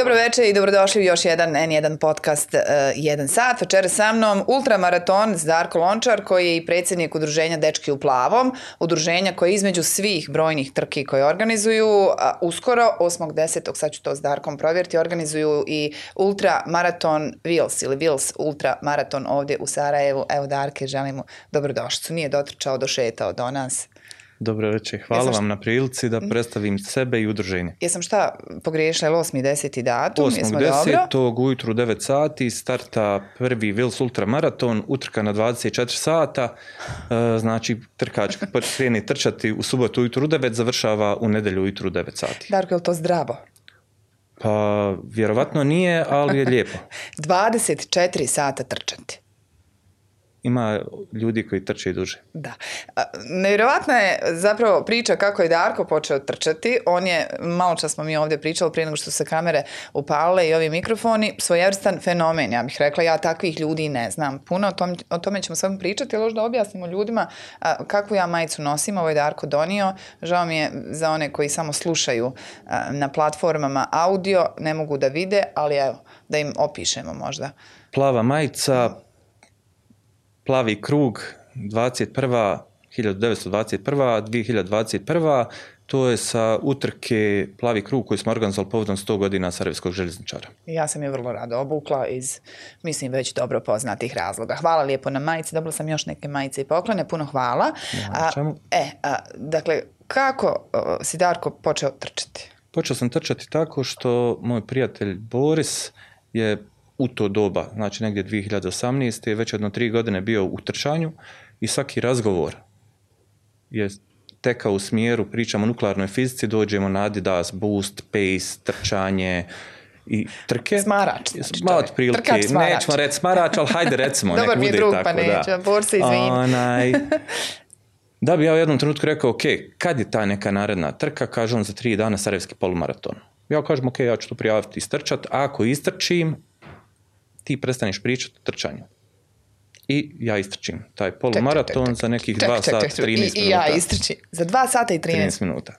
Dobro večer i dobrodošli u još jedan N1 podcast, uh, jedan sat. večeras sa mnom ultramaraton Zdarko Lončar koji je i predsjednik udruženja Dečki u plavom, udruženja koje između svih brojnih trki koje organizuju, uskoro 8.10. sad ću to s Darkom provjeriti, organizuju i ultramaraton Vils ili Wheels ultramaraton ovdje u Sarajevu. Evo Darke, želimo dobrodošću. Nije dotrčao, došetao do nas. Dobro večer, hvala vam na prilici da mhm. predstavim sebe i udruženje. Jesam šta pogriješila, 8. i 10. datum, 8. jesmo 10. dobro? ujutru 9 sati starta prvi Vils Ultra Maraton, utrka na 24 sata, e, znači trkač kreni trčati u subotu ujutru 9, završava u nedelju ujutru 9 sati. Darko, je li to zdravo? Pa, vjerovatno nije, ali je lijepo. 24 sata trčati ima ljudi koji trče i duže. Da. Nevjerovatna je zapravo priča kako je Darko počeo trčati. On je, malo čas smo mi ovdje pričali prije nego što su se kamere upale i ovi mikrofoni, svojevrstan fenomen, ja bih rekla. Ja takvih ljudi ne znam puno. O, o tome ćemo samo pričati, ali da objasnimo ljudima kakvu ja majicu nosim. Ovo je Darko donio. Žao mi je za one koji samo slušaju na platformama audio, ne mogu da vide, ali evo, da im opišemo možda. Plava majica, plavi krug 21. 1921. 2021. To je sa utrke Plavi krug koji smo organizovali povodom 100 godina Sarajevskog željezničara. Ja sam je vrlo rado obukla iz, mislim, već dobro poznatih razloga. Hvala lijepo na majici. Dobila sam još neke majice i poklone. Puno hvala. A, e, dakle, kako si Darko počeo trčati? Počeo sam trčati tako što moj prijatelj Boris je u to doba, znači negdje 2018. je već jedno tri godine bio u trčanju i svaki razgovor je tekao u smjeru, pričamo o nuklearnoj fizici, dođemo na Adidas, Boost, Pace, trčanje, i trke. Smarač, znači Ma, otprilike, nećemo reći smarač, ali hajde recimo, nek bude drug, tako. Pa neću, da. se da bi ja u jednom trenutku rekao, ok, kad je ta neka naredna trka, kaže on za tri dana Sarajevski polumaraton. Ja kažem, ok, ja ću to prijaviti i strčat, ako istrčim, ti prestaneš pričati o trčanju. I ja istrčim taj polumaraton za nekih 2 sata i 13 minuta. I ja istrčim za 2 sata i 13 minuta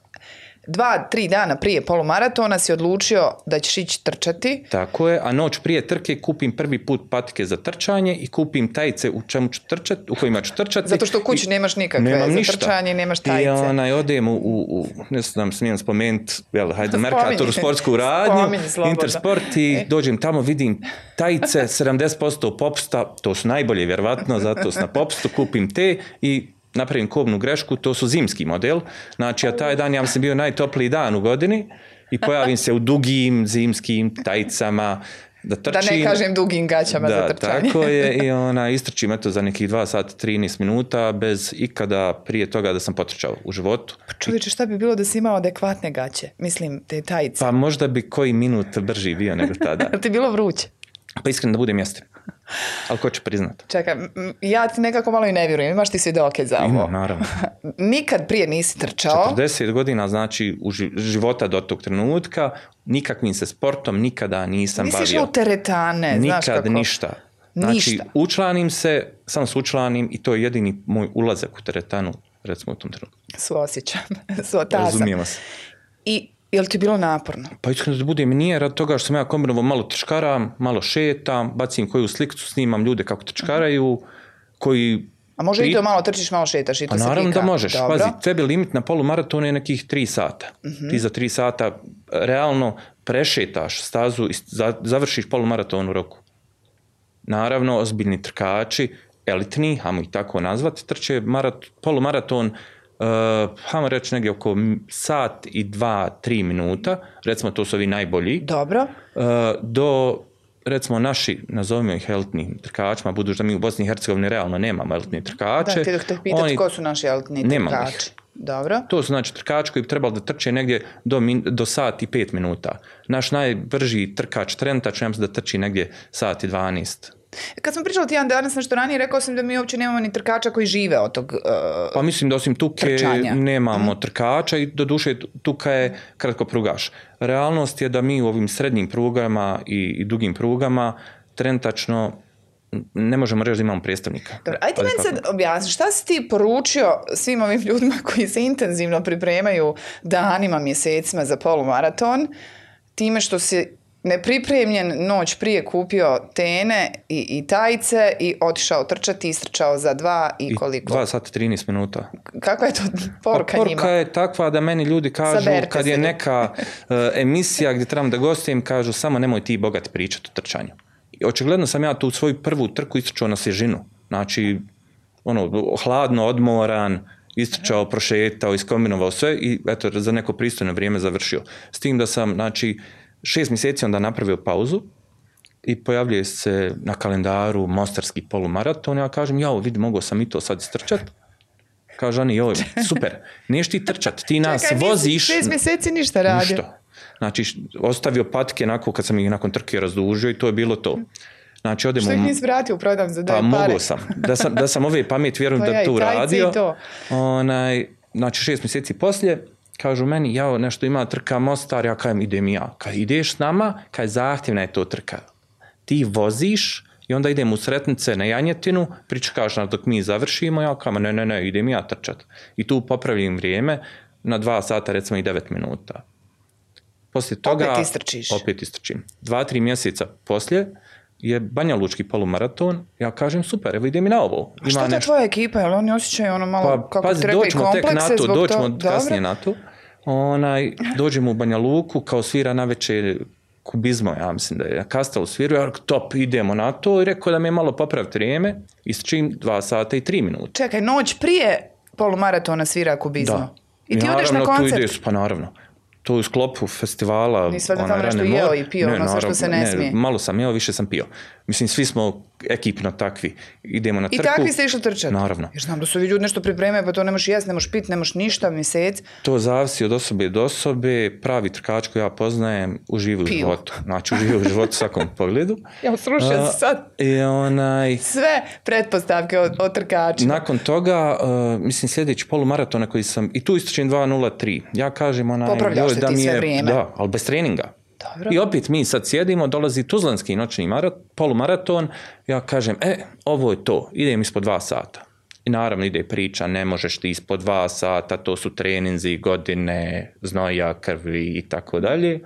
dva, tri dana prije polumaratona si odlučio da ćeš ići trčati. Tako je, a noć prije trke kupim prvi put patike za trčanje i kupim tajice u čemu ću trčati u kojima ću trčati. Zato što u kući nemaš nikakve za trčanje, nemaš tajice. I onaj, odem u, u ne znam, smijem spomenuti, jel, hajde, Merkator, sportsku radnju, Intersport i e. dođem tamo, vidim tajice, 70% popsta, to su najbolje vjerovatno, zato na popstu, kupim te i napravim kobnu grešku, to su zimski model, znači a taj dan ja sam bio najtopliji dan u godini i pojavim se u dugim zimskim tajcama da trčim. Da ne kažem dugim gaćama za trčanje. tako je i ona istrčim eto za nekih 2 sata 13 minuta bez ikada prije toga da sam potrčao u životu. Pa čovječe šta bi bilo da si imao adekvatne gaće? Mislim te tajice. Pa možda bi koji minut brži bio nego tada. Ti bilo vruće? Pa iskreno da budem jeste. Ali ko će priznat? Čekaj, ja ti nekako malo i ne vjerujem. Imaš ti svjedoke za ovo? Ima, naravno. Nikad prije nisi trčao. 40 godina znači u života do tog trenutka, nikakvim se sportom nikada nisam bavio. Nisi u teretane, Nikad, znaš kako. ništa. Znači, učlanim se, sam se učlanim i to je jedini moj ulazak u teretanu, recimo u tom trenutku. Suosjećam, suotazam. Razumijemo se. I Jel ti bilo naporno? Pa iskreno da budem nije rad toga što sam ja kombinovao malo trčkaram, malo šetam, bacim koju slikicu, snimam ljude kako trčkaraju, koji... A može i to malo trčiš, malo šetaš i pa naravno da možeš. Dobro. Pazi, limit na maratona je nekih tri sata. Mhm. Ti za tri sata e, realno prešetaš stazu i završiš polumaraton u roku. Naravno, ozbiljni trkači, elitni, hajmo ih tako nazvati, trče marat, polumaraton Eh, hajmo reći negdje oko sat i dva, tri minuta, recimo to su ovi najbolji. Dobro. Eh, do recimo naši, nazovimo ih elitnih trkačima, budući da mi u Bosni i Hercegovini realno nemamo elitni trkače. Da, te oni, ko su naši elitni trkači. Dobro. To su znači trkači koji bi trebali da trče negdje do, do sat i pet minuta. Naš najbrži trkač trenutačno ja se da trči negdje sat i dvanest kad smo pričali tjedan danas nešto ranije, rekao sam da mi uopće nemamo ni trkača koji žive od tog uh, Pa mislim da osim tuke nemamo mhm. trkača i doduše tuka je kratko prugaš. Realnost je da mi u ovim srednjim prugama i, dugim prugama trenutačno ne možemo reći da imamo predstavnika. Dobro, ajde meni sad objasni, šta si ti poručio svim ovim ljudima koji se intenzivno pripremaju danima, mjesecima za polumaraton, time što se nepripremljen noć prije kupio tene i, i tajce i otišao trčati i istrčao za dva i, koliko? I dva sata 13 minuta. Kakva je to poruka, pa njima? poruka je takva da meni ljudi kažu kad je neka e, emisija gdje trebam da gostim kažu samo nemoj ti bogat pričati o trčanju. I očigledno sam ja tu svoju prvu trku istrčao na svježinu. Znači, ono, hladno, odmoran, istrčao, prošetao, iskombinovao sve i eto, za neko pristojno vrijeme završio. S tim da sam, znači, Šest mjeseci onda napravio pauzu i pojavljuje se na kalendaru mostarski polumaraton. Ja kažem, jao, vidi, mogao sam i to sad istrčat. Kaže oni, joj, super, neš ti trčat, ti nas Čekaj, voziš. Šest mjeseci ništa radi. Znači, ostavio patke nako kad sam ih nakon trke razdužio i to je bilo to. Znači, odemo... Što ih nisi vratio prodam za daj Pa mogao sam. Da sam, da sam ove pamet, vjerujem pa da ja, tu radio. To. Onaj, znači, šest mjeseci poslije, kažu meni, ja nešto ima trka Mostar, ja kažem, idem ja. Kad ideš s nama, kaj zahtjevna je to trka. Ti voziš i onda idem u sretnice na Janjetinu, pričekaš nas dok mi završimo, ja kajem, ne, ne, ne, idem ja trčat. I tu popravim vrijeme na dva sata, recimo i devet minuta. Poslije toga... Opet istrčiš. Opet istrčim. Dva, tri mjeseca poslije, je Banja Lučki polumaraton, ja kažem super, evo idem i na ovo. Ima A šta ta tvoja ekipa, jel oni osjećaju ono malo, pa, kako pazi, doćemo tek na to, doćemo to... kasnije na to. Onaj, dođemo u Banja Luku, kao svira na večer kubizmo, ja mislim da je kastal u sviru, ja top, idemo na to i rekao da mi je malo popraviti vrijeme i s čim dva sata i tri minute. Čekaj, noć prije polumaratona svira kubizmo. Da. I ti odeš na koncert? Tu ideš, pa naravno to u sklopu festivala... Nisam da tamo nešto jeo i pio, ono što se ne, ne smije. Malo sam jeo, više sam pio. Mislim, svi smo ekipno takvi. Idemo na trku. I takvi ste išli trčati? Naravno. Jer znam da su ljudi nešto pripremaju, pa to ne možeš jest, ne možeš pit, ne ništa mjesec. To zavisi od osobe do osobe. Pravi trkač koji ja poznajem uživi u životu. Znači uživi u životu u svakom pogledu. ja srušen sad. I onaj... Sve pretpostavke o, o trkaču. Nakon toga, uh, mislim sljedeći polumaraton koji sam, i tu istočim 2.03. Ja kažem onaj... Popravljaš da ti mi je, sve vrijeme. Da, ali bez treninga. Dobro. I opet mi sad sjedimo, dolazi tuzlanski noćni polumaraton, ja kažem, e, ovo je to, idem ispod dva sata. I naravno ide priča, ne možeš ti ispod dva sata, to su treninzi, godine, znoja, krvi i tako dalje.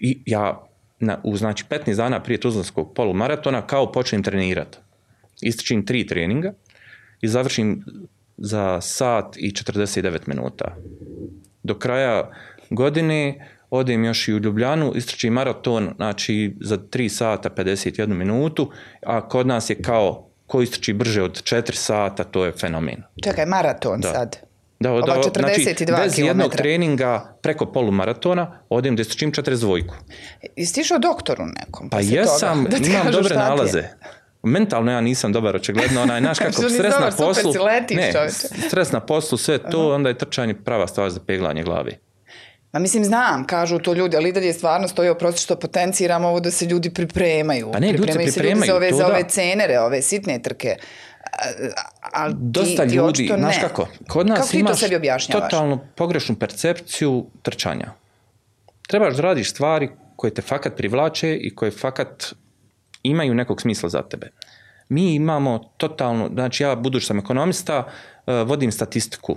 I ja na, znači 15 dana prije Tuzlanskog polumaratona kao počnem trenirati. Ističim tri treninga i završim za sat i 49 minuta. Do kraja godine odem još i u Ljubljanu, istračim maraton, znači za 3 sata 51 minutu, a kod nas je kao ko istrači brže od 4 sata, to je fenomen. Čekaj, maraton sad? Da, znači, bez jednog treninga preko polumaratona odem da istračim 42. Jesi išao doktoru nekom? Pa jesam, imam dobre nalaze. Mentalno ja nisam dobar očigledno, onaj, naš kako stres na poslu, ne, stres na poslu, sve to, onda je trčanje prava stvar za peglanje glavi. Ma mislim, znam, kažu to ljudi, ali i je stvarno stoji oprosti što potenciram ovo da se ljudi pripremaju. Pa ne, ljudi se pripremaju. ljudi za ove, za ove cenere, ove sitne trke. Ali Dosta ti, ljudi, znaš kako, kod nas kako imaš to totalno pogrešnu percepciju trčanja. Trebaš da radiš stvari koje te fakat privlače i koje fakat imaju nekog smisla za tebe. Mi imamo totalno, znači ja budući sam ekonomista, eh, vodim statistiku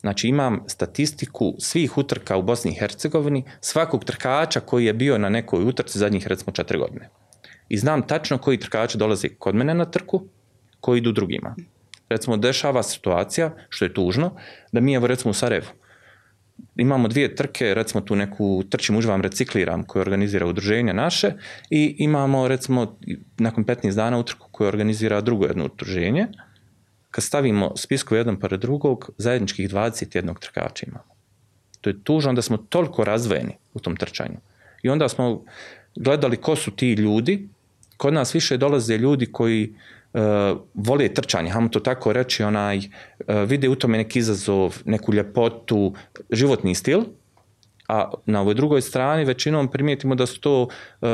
Znači imam statistiku svih utrka u Bosni i Hercegovini, svakog trkača koji je bio na nekoj utrci zadnjih recimo četiri godine. I znam tačno koji trkači dolaze kod mene na trku, koji idu drugima. Recimo dešava situacija, što je tužno, da mi evo recimo u Sarajevu imamo dvije trke, recimo tu neku trčim uživam, recikliram koju organizira udruženje naše i imamo recimo nakon 15 dana utrku koju organizira drugo jedno udruženje kad stavimo spisku jedan pored drugog, zajedničkih 21 trkača imamo. To je tužno da smo toliko razvojeni u tom trčanju. I onda smo gledali ko su ti ljudi. Kod nas više dolaze ljudi koji uh, vole trčanje, hajmo to tako reći, onaj, e, vide u tome neki izazov, neku ljepotu, životni stil – a na ovoj drugoj strani većinom primijetimo da su to e,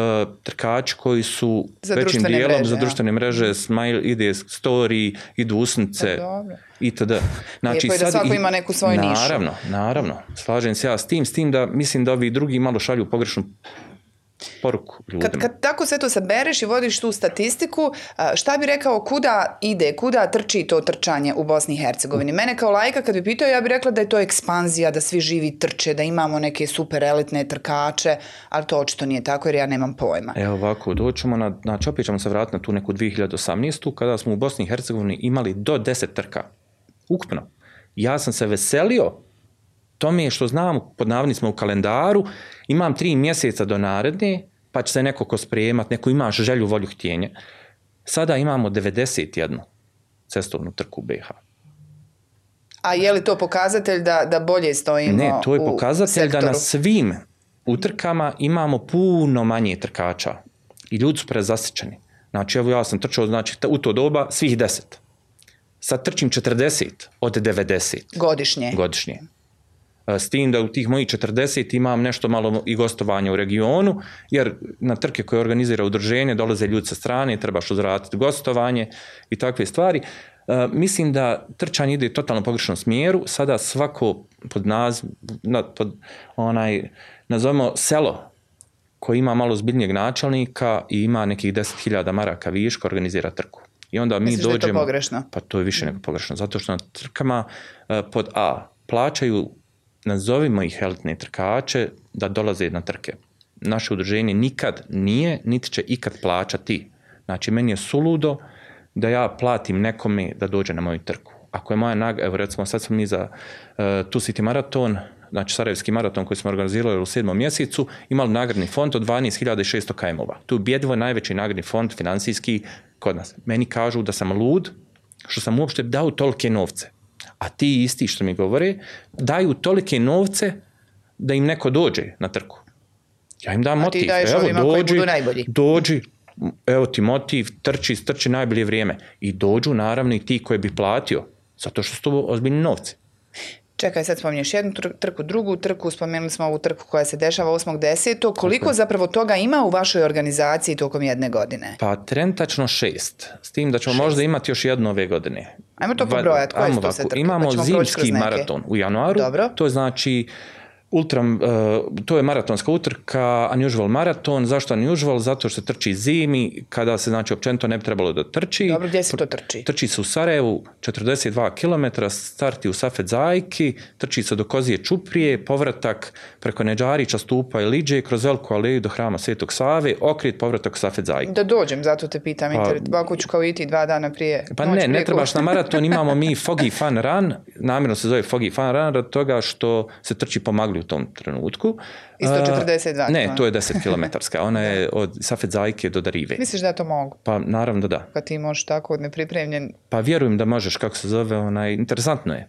trkači koji su za većim dijelom za društvene mreže, smile, ide story, idu usnice pa td. Znači, Lijepo je da svako i, ima neku svoju nišu. Naravno, naravno. Slažem se ja s tim, s tim da mislim da ovi drugi malo šalju pogrešnu poruku ljudima. Kad, kad tako sve to sabereš i vodiš tu statistiku, šta bi rekao kuda ide, kuda trči to trčanje u Bosni i Hercegovini? Mene kao lajka kad bi pitao, ja bih rekla da je to ekspanzija, da svi živi trče, da imamo neke super elitne trkače, ali to očito nije tako jer ja nemam pojma. Evo ovako, doćemo na, na znači opet ćemo se vratiti na tu neku 2018. kada smo u Bosni i Hercegovini imali do 10 trka. Ukupno. Ja sam se veselio tome što znam, pod navodnicima u kalendaru, imam tri mjeseca do naredne, pa će se neko ko spremat, neko imaš želju, volju, htjenje. Sada imamo 91 cestovnu trku u BiH. A je li to pokazatelj da, da bolje stojimo Ne, to je pokazatelj da na svim utrkama imamo puno manje trkača. I ljudi su prezasičeni. Znači, evo ja sam trčao, znači, u to doba svih deset Sad trčim 40 od 90. Godišnje. Godišnje. E, s tim da u tih mojih 40 imam nešto malo i gostovanja u regionu, jer na trke koje organizira udruženje dolaze ljudi sa strane, trebaš uzratiti gostovanje i takve stvari. E, mislim da trčanje ide u totalno pogrešnom smjeru. Sada svako pod naz, pod onaj, nazovemo selo, koji ima malo zbiljnijeg načelnika i ima nekih 10.000 maraka viška organizira trku. I onda mi Misliš dođemo... Da je to pogrešno? Pa to je više nego pogrešno, zato što na trkama e, pod A plaćaju nazovimo ih elitne trkače da dolaze na trke. Naše udruženje nikad nije, niti će ikad plaćati. Znači, meni je suludo da ja platim nekome da dođe na moju trku. Ako je moja naga, evo recimo sad smo mi za uh, tu City maraton, znači Sarajevski maraton koji smo organizirali u sedmom mjesecu, imali nagradni fond od 12.600 km-ova. Tu ubjedivo najveći nagradni fond financijski kod nas. Meni kažu da sam lud, što sam uopšte dao tolike novce. A ti isti što mi govore, daju tolike novce da im neko dođe na trku. Ja im dam A motiv. evo, dođi, dođi, evo ti motiv, trči, strči najbolje vrijeme. I dođu naravno i ti koji bi platio, zato što su to ozbiljni novci. Čekaj, sad spominješ jednu trku, drugu trku, spomenuli smo ovu trku koja se dešava 8.10. Koliko zapravo toga ima u vašoj organizaciji tokom jedne godine? Pa trenutačno šest, s tim da ćemo možda imati još jednu ove godine. Ajmo to pobrojati, koje su pa Imamo zimski maraton u januaru, Dobro. to znači ultra, e, to je maratonska utrka, unusual maraton. Zašto unusual? Zato što se trči zimi, kada se znači općenito ne bi trebalo da trči. Dobro, gdje se to trči? Trči se u Sarajevu, 42 km, starti u Safed Zajki, trči se do Kozije Čuprije, povratak preko Neđarića, Stupa i Liđe, kroz Veliku aleju do hrama Svetog Save, okrit, povratak u Safed Zajki. Da dođem, zato te pitam, pa, ako ću kao iti dva dana prije. Pa ne, ne trebaš na maraton, imamo mi Foggy Fun Run, namjerno se zove Foggy Fun Run, rad toga što se trči po u tom trenutku. Isto 42 Ne, to je 10 km Ona je od Zajke do Darive. Misliš da ja to mogu? Pa naravno da da. Pa ti možeš tako nepripremljen. Pa vjerujem da možeš, kako se zove, onaj, interesantno je.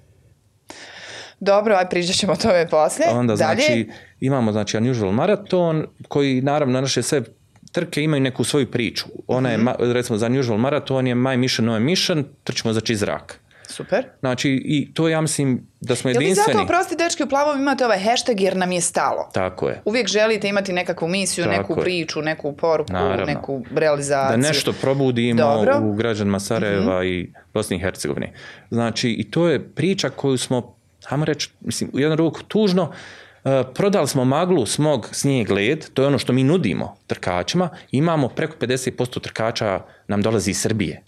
Dobro, aj pričat ćemo o tome poslije. Onda znači imamo znači unusual maraton koji naravno naše sve trke imaju neku svoju priču. Ona je, mhm. recimo za unusual maraton je my mission, no mission, trčimo za znači, zrak Super. Znači, i to ja mislim da smo jedinstveni. Jel zato, prosti dečki u plavom, imate ovaj hashtag jer nam je stalo? Tako je. Uvijek želite imati nekakvu misiju, neku priču, neku poruku, neku realizaciju. Da nešto probudimo u građanima Sarajeva mhm. i Bosni i Hercegovine. Znači, i to je priča koju smo, hajmo reći, mislim, u jednu ruku tužno, e, prodali smo maglu, smog, snijeg, led, to je ono što mi nudimo trkačima, imamo preko 50% trkača nam dolazi iz Srbije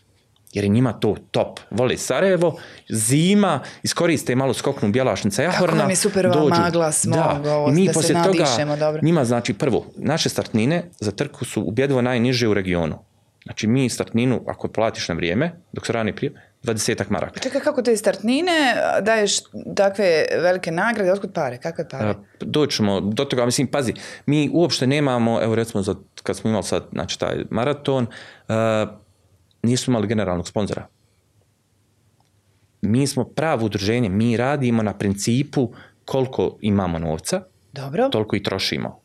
jer je njima to top. Vole Sarajevo, zima, iskoriste malo skoknu Bjelašnica Jahorna. Kako nam je super ova magla, smog, da, se toga, dobro. njima znači prvo, naše startnine za trku su ubjedljivo najniže u regionu. Znači mi startninu, ako platiš na vrijeme, dok se rani prije, 20 maraka. Čekaj, kako te startnine daješ takve velike nagrade, otkud pare, kakve pare? Doćemo do toga, mislim, pazi, mi uopšte nemamo, evo recimo za, kad smo imali sad, znači taj maraton, nisu imali generalnog sponzora. Mi smo pravo udruženje, mi radimo na principu koliko imamo novca, Dobro. toliko i trošimo.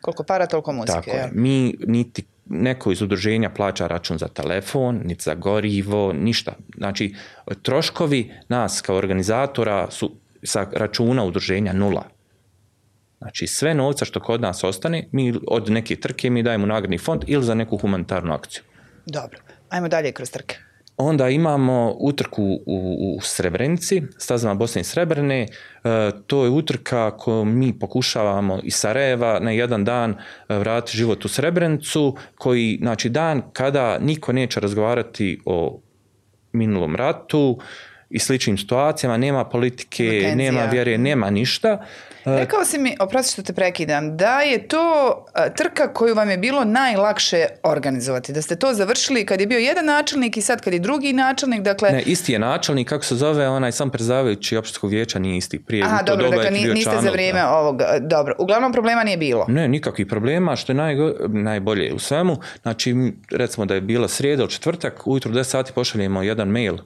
Koliko para, toliko muzike. Tako Mi niti neko iz udruženja plaća račun za telefon, niti za gorivo, ništa. Znači, troškovi nas kao organizatora su sa računa udruženja nula. Znači, sve novca što kod nas ostane, mi od neke trke mi dajemo nagradni fond ili za neku humanitarnu akciju. Dobro. Ajmo dalje kroz trke. Onda imamo utrku u, u Srebrenici, stazama Bosne i Srebrene. E, to je utrka koju mi pokušavamo iz Sarajeva na jedan dan e, vratiti život u Srebrenicu, koji, znači dan kada niko neće razgovarati o minulom ratu, i sličnim situacijama, nema politike, nema vjere, nema ništa. E, Rekao si mi, oprosti što te prekidam, da je to e, trka koju vam je bilo najlakše organizovati. Da ste to završili kad je bio jedan načelnik i sad kad je drugi načelnik. Dakle... Ne, isti je načelnik, kako se zove, onaj sam prezavajući opštinskog vijeća nije isti. Prije Aha, dobro, dakle niste za vrijeme ovog. E, dobro, uglavnom problema nije bilo. Ne, nikakvih problema, što je naj najbolje u svemu. Znači, recimo da je bila srijeda ili četvrtak, ujutro 10 sati pošaljemo jedan mail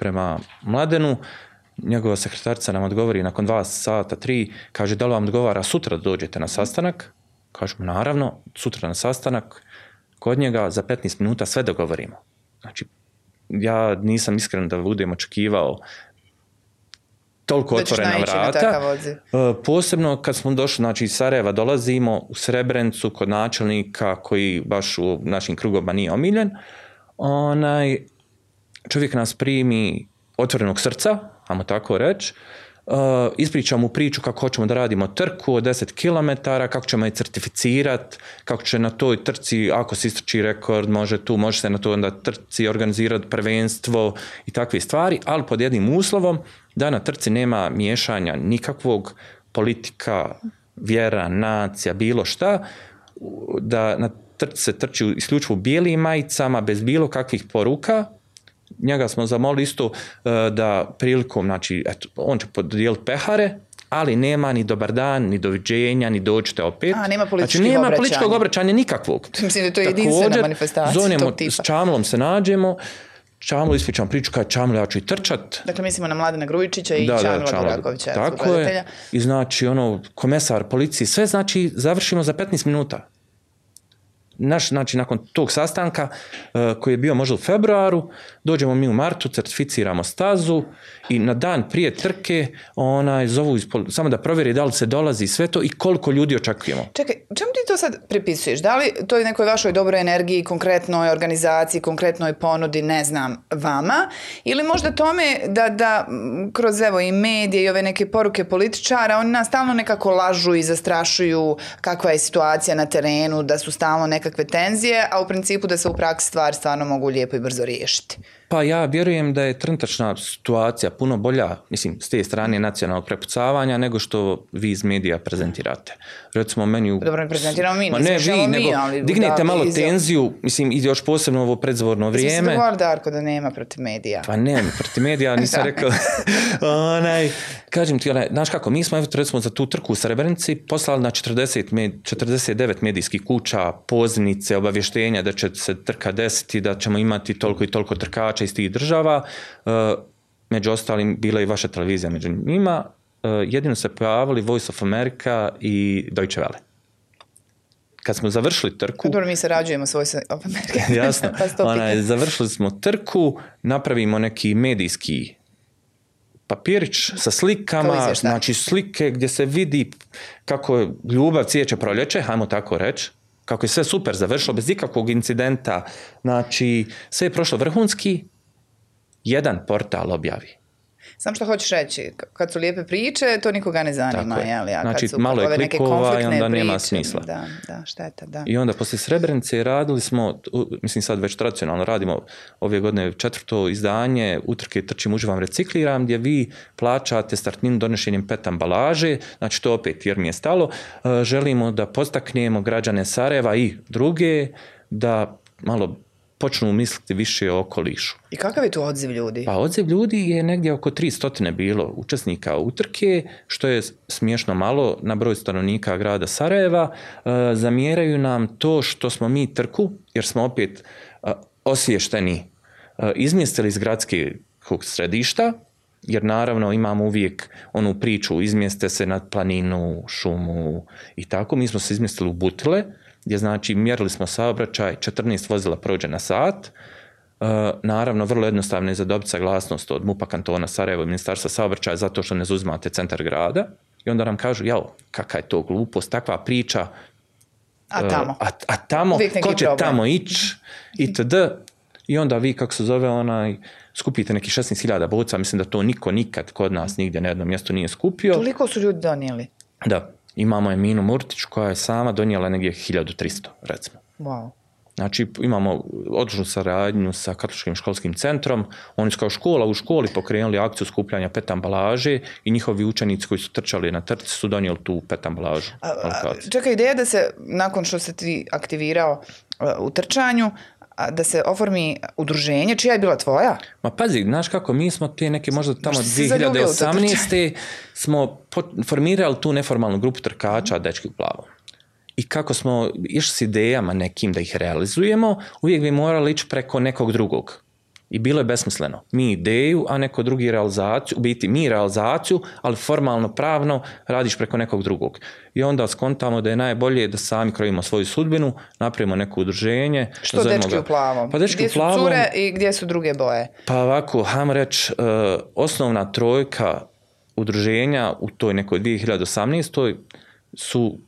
prema Mladenu, njegova sekretarica nam odgovori nakon dva sata, tri, kaže da li vam odgovara sutra da dođete na sastanak? Kažemo naravno, sutra na sastanak, kod njega za 15 minuta sve dogovorimo. Znači, ja nisam iskren da budem očekivao toliko otvorena vrata. E, posebno kad smo došli, znači iz Sarajeva dolazimo u Srebrencu kod načelnika koji baš u našim krugovima nije omiljen. Onaj, čovjek nas primi otvorenog srca, ajmo tako reći, Uh, ispriča mu priču kako hoćemo da radimo trku od 10 km, kako ćemo je certificirati, kako će na toj trci, ako se istrči rekord, može tu, može se na toj onda trci organizirati prvenstvo i takve stvari, ali pod jednim uslovom da na trci nema miješanja nikakvog politika, vjera, nacija, bilo šta, da na trci se trči isključivo u bijelim majicama, bez bilo kakvih poruka, njega smo zamolili isto e, da prilikom, znači, eto, on će podijeliti pehare, ali nema ni dobar dan, ni doviđenja, ni dođite opet. A, nema političkog znači, nema obraćanja. političkog obraćanja nikakvog. Mislim da je to jedinstvena manifestacija tog tipa. S Čamlom se nađemo, Čamlu ispričam priču kada Čamlu, ja ću i trčat. Dakle, mislimo na Mladena Grujičića i da, Čamla, da, Tako je. I znači, ono, komesar policiji, sve znači, završimo za 15 minuta naš, znači nakon tog sastanka e, koji je bio možda u februaru, dođemo mi u martu, certificiramo stazu i na dan prije trke onaj, zovu samo da provjeri da li se dolazi sve to i koliko ljudi očekujemo. Čekaj, čemu ti to sad pripisuješ? Da li to je nekoj vašoj dobroj energiji, konkretnoj organizaciji, konkretnoj ponudi, ne znam, vama? Ili možda tome da, da kroz evo i medije i ove neke poruke političara, oni nas stalno nekako lažu i zastrašuju kakva je situacija na terenu, da su stalno neka nekakve tenzije, a u principu da se u praksi stvari stvarno mogu lijepo i brzo riješiti. Pa ja vjerujem da je trenutačna situacija puno bolja, mislim, s te strane nacionalnog prepucavanja nego što vi iz medija prezentirate. Recimo meni... U... Dobro, ne prezentiramo mi, ne vi, nego ali dignite malo tenziju, mislim, i još posebno ovo predzvorno vrijeme. Mislim se Darko, da nema protiv medija. Pa ne, protiv medija nisam rekao. onaj, kažem ti, onaj, znaš kako, mi smo recimo za tu trku u Srebrenici poslali na 40 med, 49 medijskih kuća poznice, obavještenja da će se trka desiti, da ćemo imati toliko i toliko trkača igrača iz tih država, e, među ostalim bila i vaša televizija među njima, e, jedino se pojavili Voice of America i Deutsche Welle kad smo završili trku... Dobro, mi sarađujemo s Voice of America. Jasno. Pa završili smo trku, napravimo neki medijski papirić sa slikama, znači slike gdje se vidi kako ljubav cijeće proljeće, hajmo tako reći, kako je sve super završilo, bez ikakvog incidenta, znači sve je prošlo vrhunski, jedan portal objavi. Sam što hoćeš reći, kad su lijepe priče, to nikoga ne zanima. Tako je. ja, znači, malo je klikova i onda nema smisla. Da, šteta, da. I onda poslije Srebrenice radili smo, mislim sad već tradicionalno radimo ove godine četvrto izdanje utrke Trčim, uživam, recikliram, gdje vi plaćate startnim donošenjem pet ambalaže, znači to opet jer mi je stalo, e, želimo da postaknemo građane Sarajeva i druge da malo počnu misliti više o okolišu. I kakav je tu odziv ljudi? Pa odziv ljudi je negdje oko 300 bilo učesnika utrke, što je smiješno malo na broj stanovnika grada Sarajeva. E, zamjeraju nam to što smo mi trku, jer smo opet e, osvješteni, e, izmjestili iz gradske središta, jer naravno imamo uvijek onu priču, izmjeste se na planinu, šumu i tako. Mi smo se izmjestili u Butile, gdje znači mjerili smo saobraćaj, 14 vozila prođe na sat, e, naravno, vrlo jednostavno je za dobiti saglasnost od MUPA kantona Sarajevo i ministarstva saobraćaja zato što ne zuzmate centar grada i onda nam kažu, jao, kakva je to glupost, takva priča, a tamo, e, tamo ko će tamo ići, itd. I onda vi, kako se zove, onaj, skupite neki 16.000 boca, mislim da to niko nikad kod nas nigdje na jednom mjestu nije skupio. Toliko su ljudi donijeli. Da. Imamo Minu Murtić koja je sama donijela negdje 1300 recimo. Wow. Znači imamo odličnu saradnju sa Katoličkim školskim centrom, oni su kao škola u školi pokrenuli akciju skupljanja pet i njihovi učenici koji su trčali na trci su donijeli tu pet ambalažu. A, ideja da se nakon što se ti aktivirao e, u trčanju, da se oformi udruženje, čija je bila tvoja? Ma pazi, znaš kako, mi smo ti neki možda tamo 2018. smo formirali tu neformalnu grupu trkača dečki u I kako smo išli s idejama nekim da ih realizujemo, uvijek bi morali ići preko nekog drugog. I bilo je besmisleno. Mi ideju, a neko drugi realizaciju, u biti mi realizaciju, ali formalno, pravno radiš preko nekog drugog. I onda skontamo da je najbolje da sami krojimo svoju sudbinu, napravimo neko udruženje. Što dečki u plavom? Pa gdje su plavom, cure i gdje su druge boje? Pa ovako, ham reći, e, osnovna trojka udruženja u toj nekoj 2018. su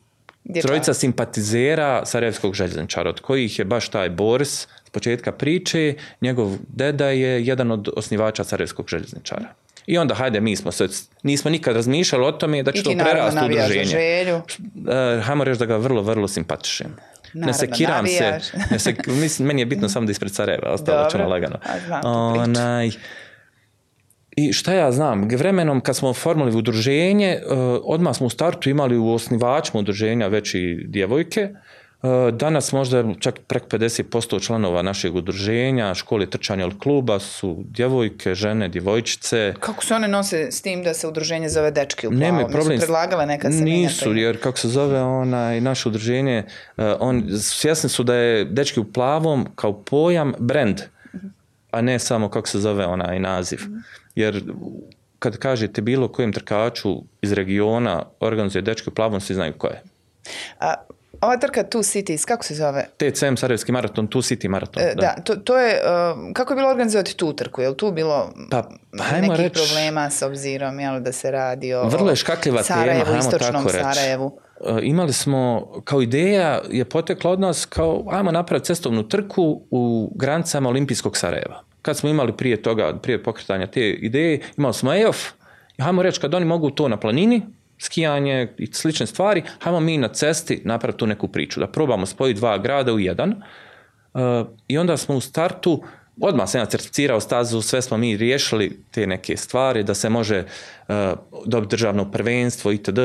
trojica simpatizera Sarajevskog željezničara, od kojih je baš taj Boris početka priče, njegov deda je jedan od osnivača Sarajevskog željezničara. I onda, hajde, mi smo se, nismo nikad razmišljali o tome da će to prerast u udruženje. Eh, hajmo reći da ga vrlo, vrlo simpatišim. ne sekiram se. Ne mislim, meni je bitno samo da ispred Sarajeva, ostalo ćemo lagano. Onaj, i šta ja znam, vremenom kad smo formali udruženje, eh, odmah smo u startu imali u osnivačima udruženja već i djevojke, E, danas možda čak preko 50% članova našeg udruženja, škole trčanja od kluba su djevojke, žene, djevojčice. Kako se one nose s tim da se udruženje zove dečki u plavu? Nema problem. se Nisu, jer kako se zove onaj, naše udruženje, e, on, svjesni su da je dečki u plavom kao pojam brand, a ne samo kako se zove onaj naziv. Jer kad kažete bilo kojem trkaču iz regiona organizuje dečki u plavom, svi znaju ko je. A ova trka Two Cities, kako se zove? TCM Sarajevski maraton, Two City maraton. E, da, to, to, je, e, kako je bilo organizovati tu trku? Je tu bilo pa, pa nekih problema s obzirom jel, da se radi o Vrlo je škakljiva Sarajevu, istočnom tako Sarajevu? E, imali smo, kao ideja je potekla od nas kao ajmo napraviti cestovnu trku u granicama Olimpijskog Sarajeva. Kad smo imali prije toga, prije pokretanja te ideje, imali smo EOF, ajmo reći kad oni mogu to na planini, skijanje i slične stvari, hajmo mi na cesti napraviti tu neku priču, da probamo spojiti dva grada u jedan e, i onda smo u startu Odmah sam ja certificirao stazu, sve smo mi riješili te neke stvari, da se može e, dobiti državno prvenstvo itd.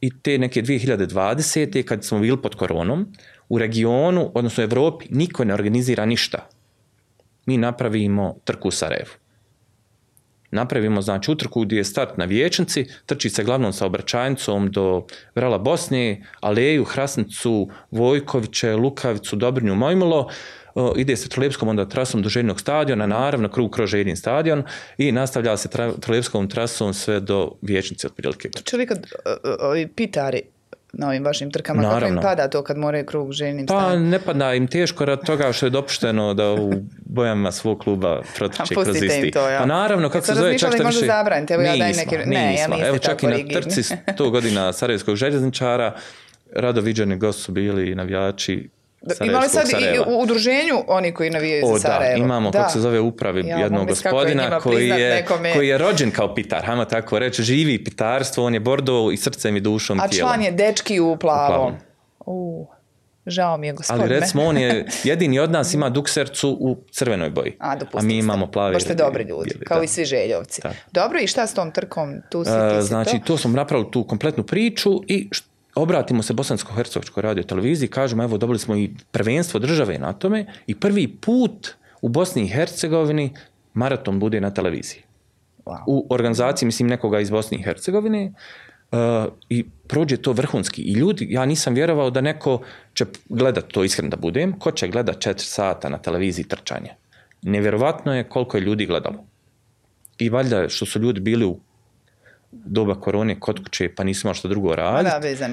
I te neke 2020. kad smo bili pod koronom, u regionu, odnosno u Europi, niko ne organizira ništa. Mi napravimo trku u Sarajevu napravimo znači utrku gdje je start na vijećnici, trči se glavnom saobraćajnicom do Vrala Bosni, Aleju, Hrasnicu, Vojkoviće, Lukavicu, Dobrinju, Mojmulo, ide se Trolepskom onda trasom do Željnog stadiona, naravno krug kroz Željni stadion i nastavlja se tra, trasom sve do Vječnice otprilike. Čovjek, pitari na ovim vašim trkama? Kako im pada to kad moraju krug željnim Pa ne pada im teško rad toga što je dopušteno da u bojama svog kluba protiče kroz isti. To, ja. Pa naravno, kako se zove, čak što više... zabraniti, evo ja Nismo, ne, nismo. evo čak i na trci 100 godina Sarajevskog željezničara radoviđeni gost su bili navijači Imali sad i u udruženju oni koji navijaju za Sarajevo. Da, imamo, da. kako se zove, upravi jednog gospodina koji, je, koji je rođen kao pitar, hajmo tako reći, živi pitarstvo, on je bordo i srcem i dušom A A član je dečki u plavom. U plavom. Žao mi je gospodine. Ali recimo on je jedini od nas ima duksercu srcu u crvenoj boji. A, A mi imamo plavi. Pošto ste dobri ljudi, kao da. i svi željovci. Dobro, i šta s tom trkom? Tu si, e, znači, to. to smo napravili tu kompletnu priču i što obratimo se Bosansko-Hercegovačkoj televiziji, kažemo evo dobili smo i prvenstvo države na tome i prvi put u Bosni i Hercegovini maraton bude na televiziji. Wow. U organizaciji, mislim, nekoga iz Bosni i Hercegovine uh, i prođe to vrhunski. I ljudi, ja nisam vjerovao da neko će gledat to iskreno da budem, ko će gledat četiri sata na televiziji trčanje. Nevjerovatno je koliko je ljudi gledalo. I valjda što su ljudi bili u doba korone kod kuće pa nismo što drugo raditi. za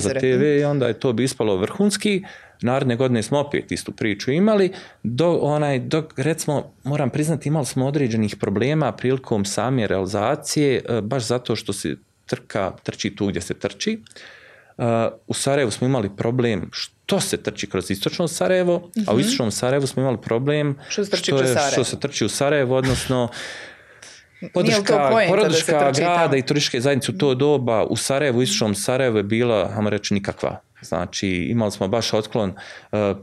za TV i onda je to bi ispalo vrhunski. Naredne godine smo opet istu priču imali. Do, onaj, dok, recimo, moram priznati, imali smo određenih problema prilikom same realizacije, e, baš zato što se trka, trči tu gdje se trči. E, u Sarajevu smo imali problem što se trči kroz istočno Sarajevo, a u mhm. istočnom Sarajevu smo imali problem što se trči, što što se trči u Sarajevo, odnosno Podrška grada i turističke zajednice u to doba u Sarajevu, istočnom Sarajevu je bila, vam reći, nikakva. Znači, imali smo baš otklon e,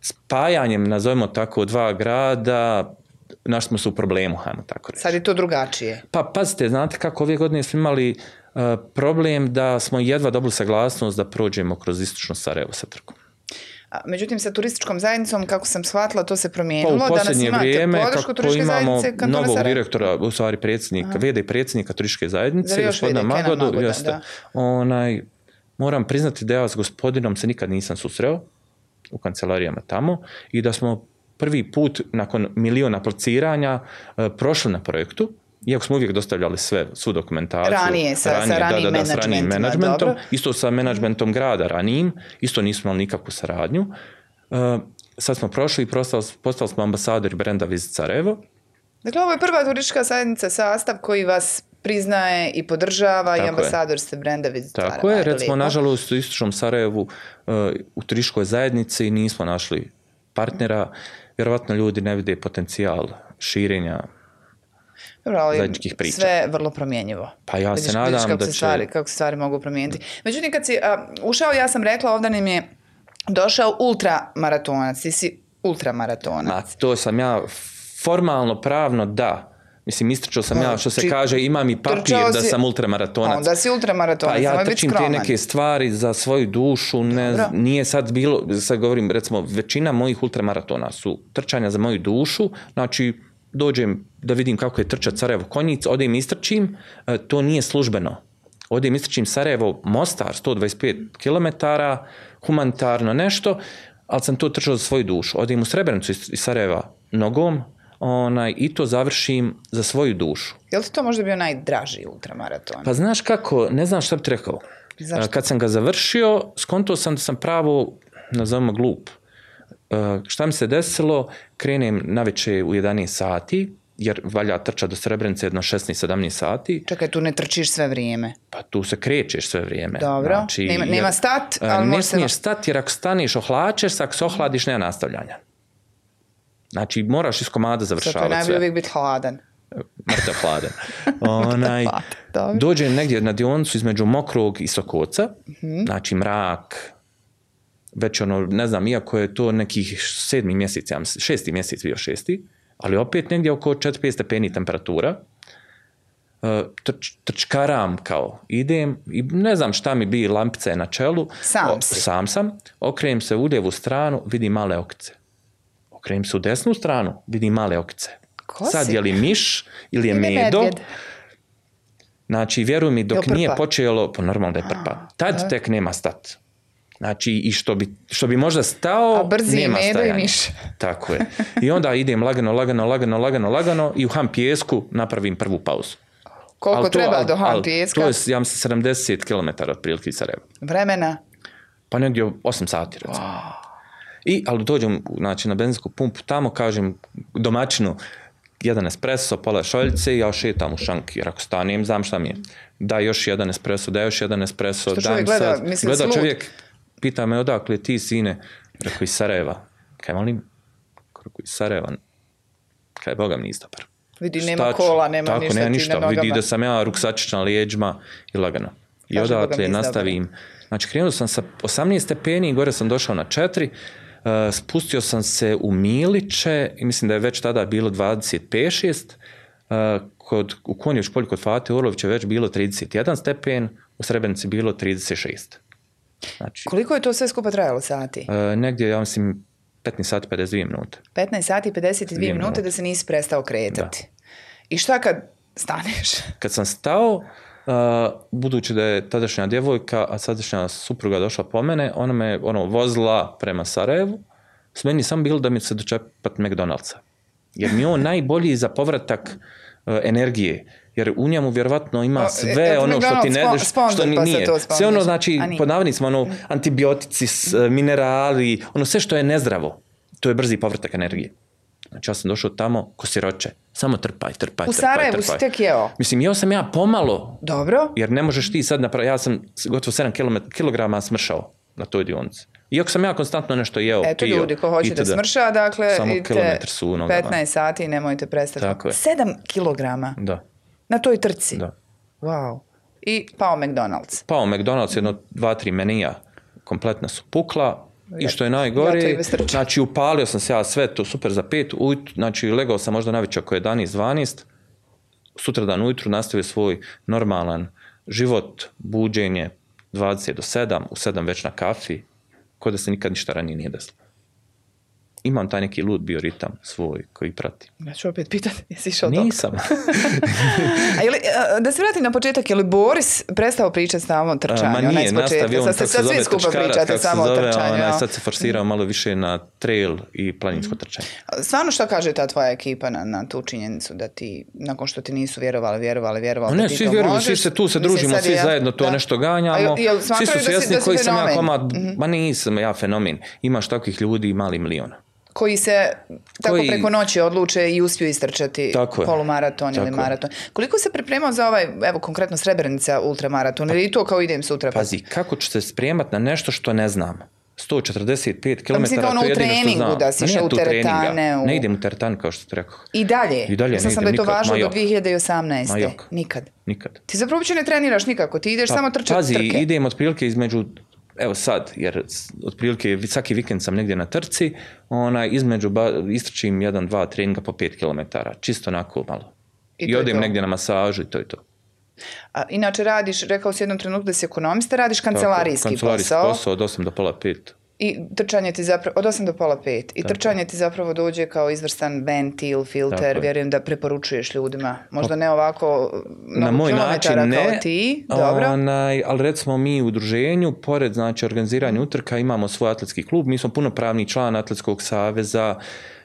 spajanjem, nazovimo tako, dva grada, našli smo se u problemu, hajmo tako reći. Sad je to drugačije. Pa pazite, znate kako ove godine smo imali e, problem da smo jedva dobili saglasnost da prođemo kroz istočno Sarajevo sa trkom. Međutim, sa turističkom zajednicom, kako sam shvatila, to se promijenilo. Pa, u posljednje Danas vrijeme, kako imamo novog direktora, u stvari predsjednika, vede i predsjednika turističke zajednice, gospodina Magodu, jeste, onaj, moram priznati da ja s gospodinom se nikad nisam susreo u kancelarijama tamo i da smo prvi put nakon miliona apliciranja e, prošli na projektu iako smo uvijek dostavljali sve, svu dokumentaciju. Ranije, sa, sa ranijim da, Isto sa menadžmentom grada ranijim, isto nismo imali nikakvu saradnju. E, sad smo prošli i postali smo ambasadori brenda Vizit Sarajevo. Dakle, ovo je prva turistička zajednica sastav koji vas priznaje i podržava i ambasador ste brenda Vizit Sarajevo. Tako je, recimo, nažalost, u Istočnom Sarajevu e, u turističkoj zajednici nismo našli partnera. Vjerovatno ljudi ne vide potencijal širenja ali zajedničkih Sve vrlo promjenjivo. Pa ja se nadam da će... Stvari, kako se stvari mogu promijeniti. Međutim, kad si ušao, ja sam rekla, ovdje nam je došao ultramaratonac. Ti si ultramaratonac. to sam ja formalno, pravno, da. Mislim, istračao sam ja, znači, što se Či... kaže, imam i papir da sam ultramaratonac. Onda si ultramaratonac, pa ja trčim te neke stvari za svoju dušu, ne, nije sad bilo, sad govorim, recimo, većina mojih ultramaratona su trčanja za moju dušu, znači dođem da vidim kako je trčat Sarajevo konjic, odem istrčim, e, to nije službeno. Odem istrčim Sarajevo Mostar, 125 km, humanitarno nešto, ali sam to trčao za svoju dušu. Odem u Srebrenicu iz Sarajeva nogom, i to završim za svoju dušu. Je li to možda bio najdraži ultramaraton? Pa znaš kako, ne znam šta bi rekao. Kad sam ga završio, skontao sam da sam pravo, nazovimo glup. E, šta mi se desilo, krenem na u 11 sati, jer valja trča do Srebrenice jedno 16-17 sati. Čekaj, tu ne trčiš sve vrijeme. Pa tu se krećeš sve vrijeme. Dobro, znači, nema, stat, e, ali Ne smiješ stat jer ako staniš ohlačeš, ako se ohladiš nema nastavljanja. Znači moraš iz komada završavati sve. Zato je najbolje uvijek biti hladan. E, Mrta hladan. Onaj, Dođe negdje na dionicu između Mokrog i Sokoca, mm znači mrak, već ono, ne znam, iako je to nekih sedmi mjesec, šesti mjesec bio šesti, ali opet negdje oko 4-5 stepeni temperatura, e, trčkaram kao, idem i ne znam šta mi bi lampice na čelu. Sam o, Sam sam, se u lijevu stranu, vidim male okce Okrenem se u desnu stranu, vidim male okce Sad je li miš ili je medo? Znači, vjeruj mi, dok nije počelo, po pa normalno da je prpa. Ah, Tad tek nema stati Znači, i što bi, što bi možda stao, A brzi nema i Tako je. I onda idem lagano, lagano, lagano, lagano, lagano i u ham pijesku napravim prvu pauzu. Koliko to, treba do ham pjeska? To je, ja mislim, 70 km otprilike iz Sarajeva. Vremena? Pa negdje 8 sati, I, ali dođem znači, na benzinsku pumpu, tamo kažem domaćinu, jedan espresso, pola šoljice i ja šetam u šanki. Jer ako stanem, znam šta mi je. Da još jedan espresso, da još jedan espresso. gleda, gleda čovjek, pita me odakle ti sine, rekao iz Sarajeva. Kaj molim? Rekao iz Sarajeva. Kaj boga mi Vidi, nema kola, nema Tako, ništa, nema ništa. Vidi da sam ja ruksačić na lijeđima i lagano. I odakle nastavim. Znači, krenuo sam sa 18 stepeni, gore sam došao na 4, e, spustio sam se u Miliće, i mislim da je već tada bilo 25-6, e, kod, u konjuš polju kod Fate Orlovića već bilo 31 stepen, u Srebrenici bilo 36. Znači, Koliko je to sve skupa trajalo sati? E, negdje, ja mislim, 15 sati 52 minute. 15 sati 52 minute, da se nisi prestao kretati. Da. I šta kad staneš? Kad sam stao, e, budući da je tadašnja djevojka, a sadašnja supruga došla po mene, ona me ono, vozila prema Sarajevu, s meni sam bilo da mi se dočepat McDonald'sa. Jer mi je on najbolji za povratak e, energije jer u njemu vjerovatno ima pa, sve e, e, ono što ti ne što pa nije. Sve ono, znači, smo, ono, antibiotici, e, minerali, ono sve što je nezdravo, to je brzi povratak energije. Znači ja sam došao tamo ko siroče. Samo trpaj, trpaj, U Sarajevu si tek jeo. Mislim, jeo sam ja pomalo. Dobro. Jer ne možeš ti sad napraviti. Ja sam gotovo 7 kilograma smršao na toj dionici. Iako sam ja konstantno nešto jeo, Eto pio, ljudi, ko hoće da smrša, dakle, samo 15 sati i nemojte prestati. Tako 7 kilograma? Da. Na toj trci? Da. Wow. I pao McDonald's. Pao McDonald's, jedno dva, tri menija kompletna su pukla, i što je najgore, ja znači upalio sam se ja sve to super za pet, ujutru, znači legao sam možda najveće oko 11-12, sutradan ujutru nastavio svoj normalan život, buđenje 20 do 7, u 7 već na kafi, kod da se nikad ništa ranije nije desilo imam taj neki lud bioritam svoj koji prati. Ja ću opet pitati, jesi išao Nisam. a ili, e, da se vratim na početak, je li Boris prestao pričati samo o trčanju? Ma nije, nastavio on, se sad svi pričate samo o Onaj, sad se forsirao malo više na trail i planinsko trčanje. Stvarno što kaže ta tvoja ekipa na, na tu činjenicu da ti, nakon što ti nisu vjerovali, vjerovali, vjerovali, ne, da ti to vjeruju, možeš, svi se tu se družimo, svi zajedno to nešto ganjamo. svi su svjesni koji sam ja komad, mhm. ma nisam ja fenomen. Imaš takvih ljudi mali milion koji se tako preko noći odluče i uspiju istrčati tako polumaraton ili maraton. Koliko se pripremao za ovaj, evo konkretno Srebrenica ultramaraton ili to kao idem sutra? Pazi, kako ću se spremati na nešto što ne znam? 145 km, pa Mislim da ono to je ono da si išao u teretane. Ne idem u teretane kao što ti rekao. I dalje? I dalje Mislim sam da je to važno do 2018. Majok. Nikad. Nikad. Ti zapravo uopće ne treniraš nikako, ti ideš pa, samo trčati trke. Pazi, idem otprilike između evo sad, jer otprilike svaki vikend sam negdje na trci, ona između ba, istračim jedan, dva treninga po pet kilometara, čisto onako malo. I, I odim negdje na masažu i to je to. A, inače radiš, rekao si jednom trenutku da si ekonomista, radiš kancelarijski, kancelarijski posao. posao od 8 do pola 5. I trčanje ti zapravo, od 8 do pola 5. I trčanje ti zapravo dođe kao izvrstan ventil, filter, vjerujem da preporučuješ ljudima. Možda ne ovako na moj način ne, ti, ali recimo mi u udruženju, pored znači organiziranja mhm. utrka, imamo svoj atletski klub, mi smo punopravni član atletskog saveza,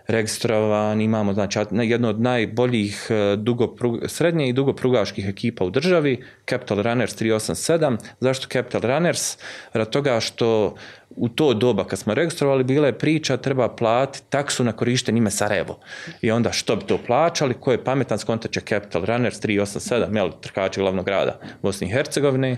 registrovan, imamo znači, jedno od najboljih e, dugoprug, srednje i dugoprugaških ekipa u državi, Capital Runners 387. Zašto Capital Runners? Rad toga što u to doba kad smo registrovali bila je priča treba platiti taksu na korištenje ime Sarajevo. I onda što bi to plaćali, ko je pametan skontat će Capital Runners 387, jel, trkači glavnog grada Bosne i Hercegovine,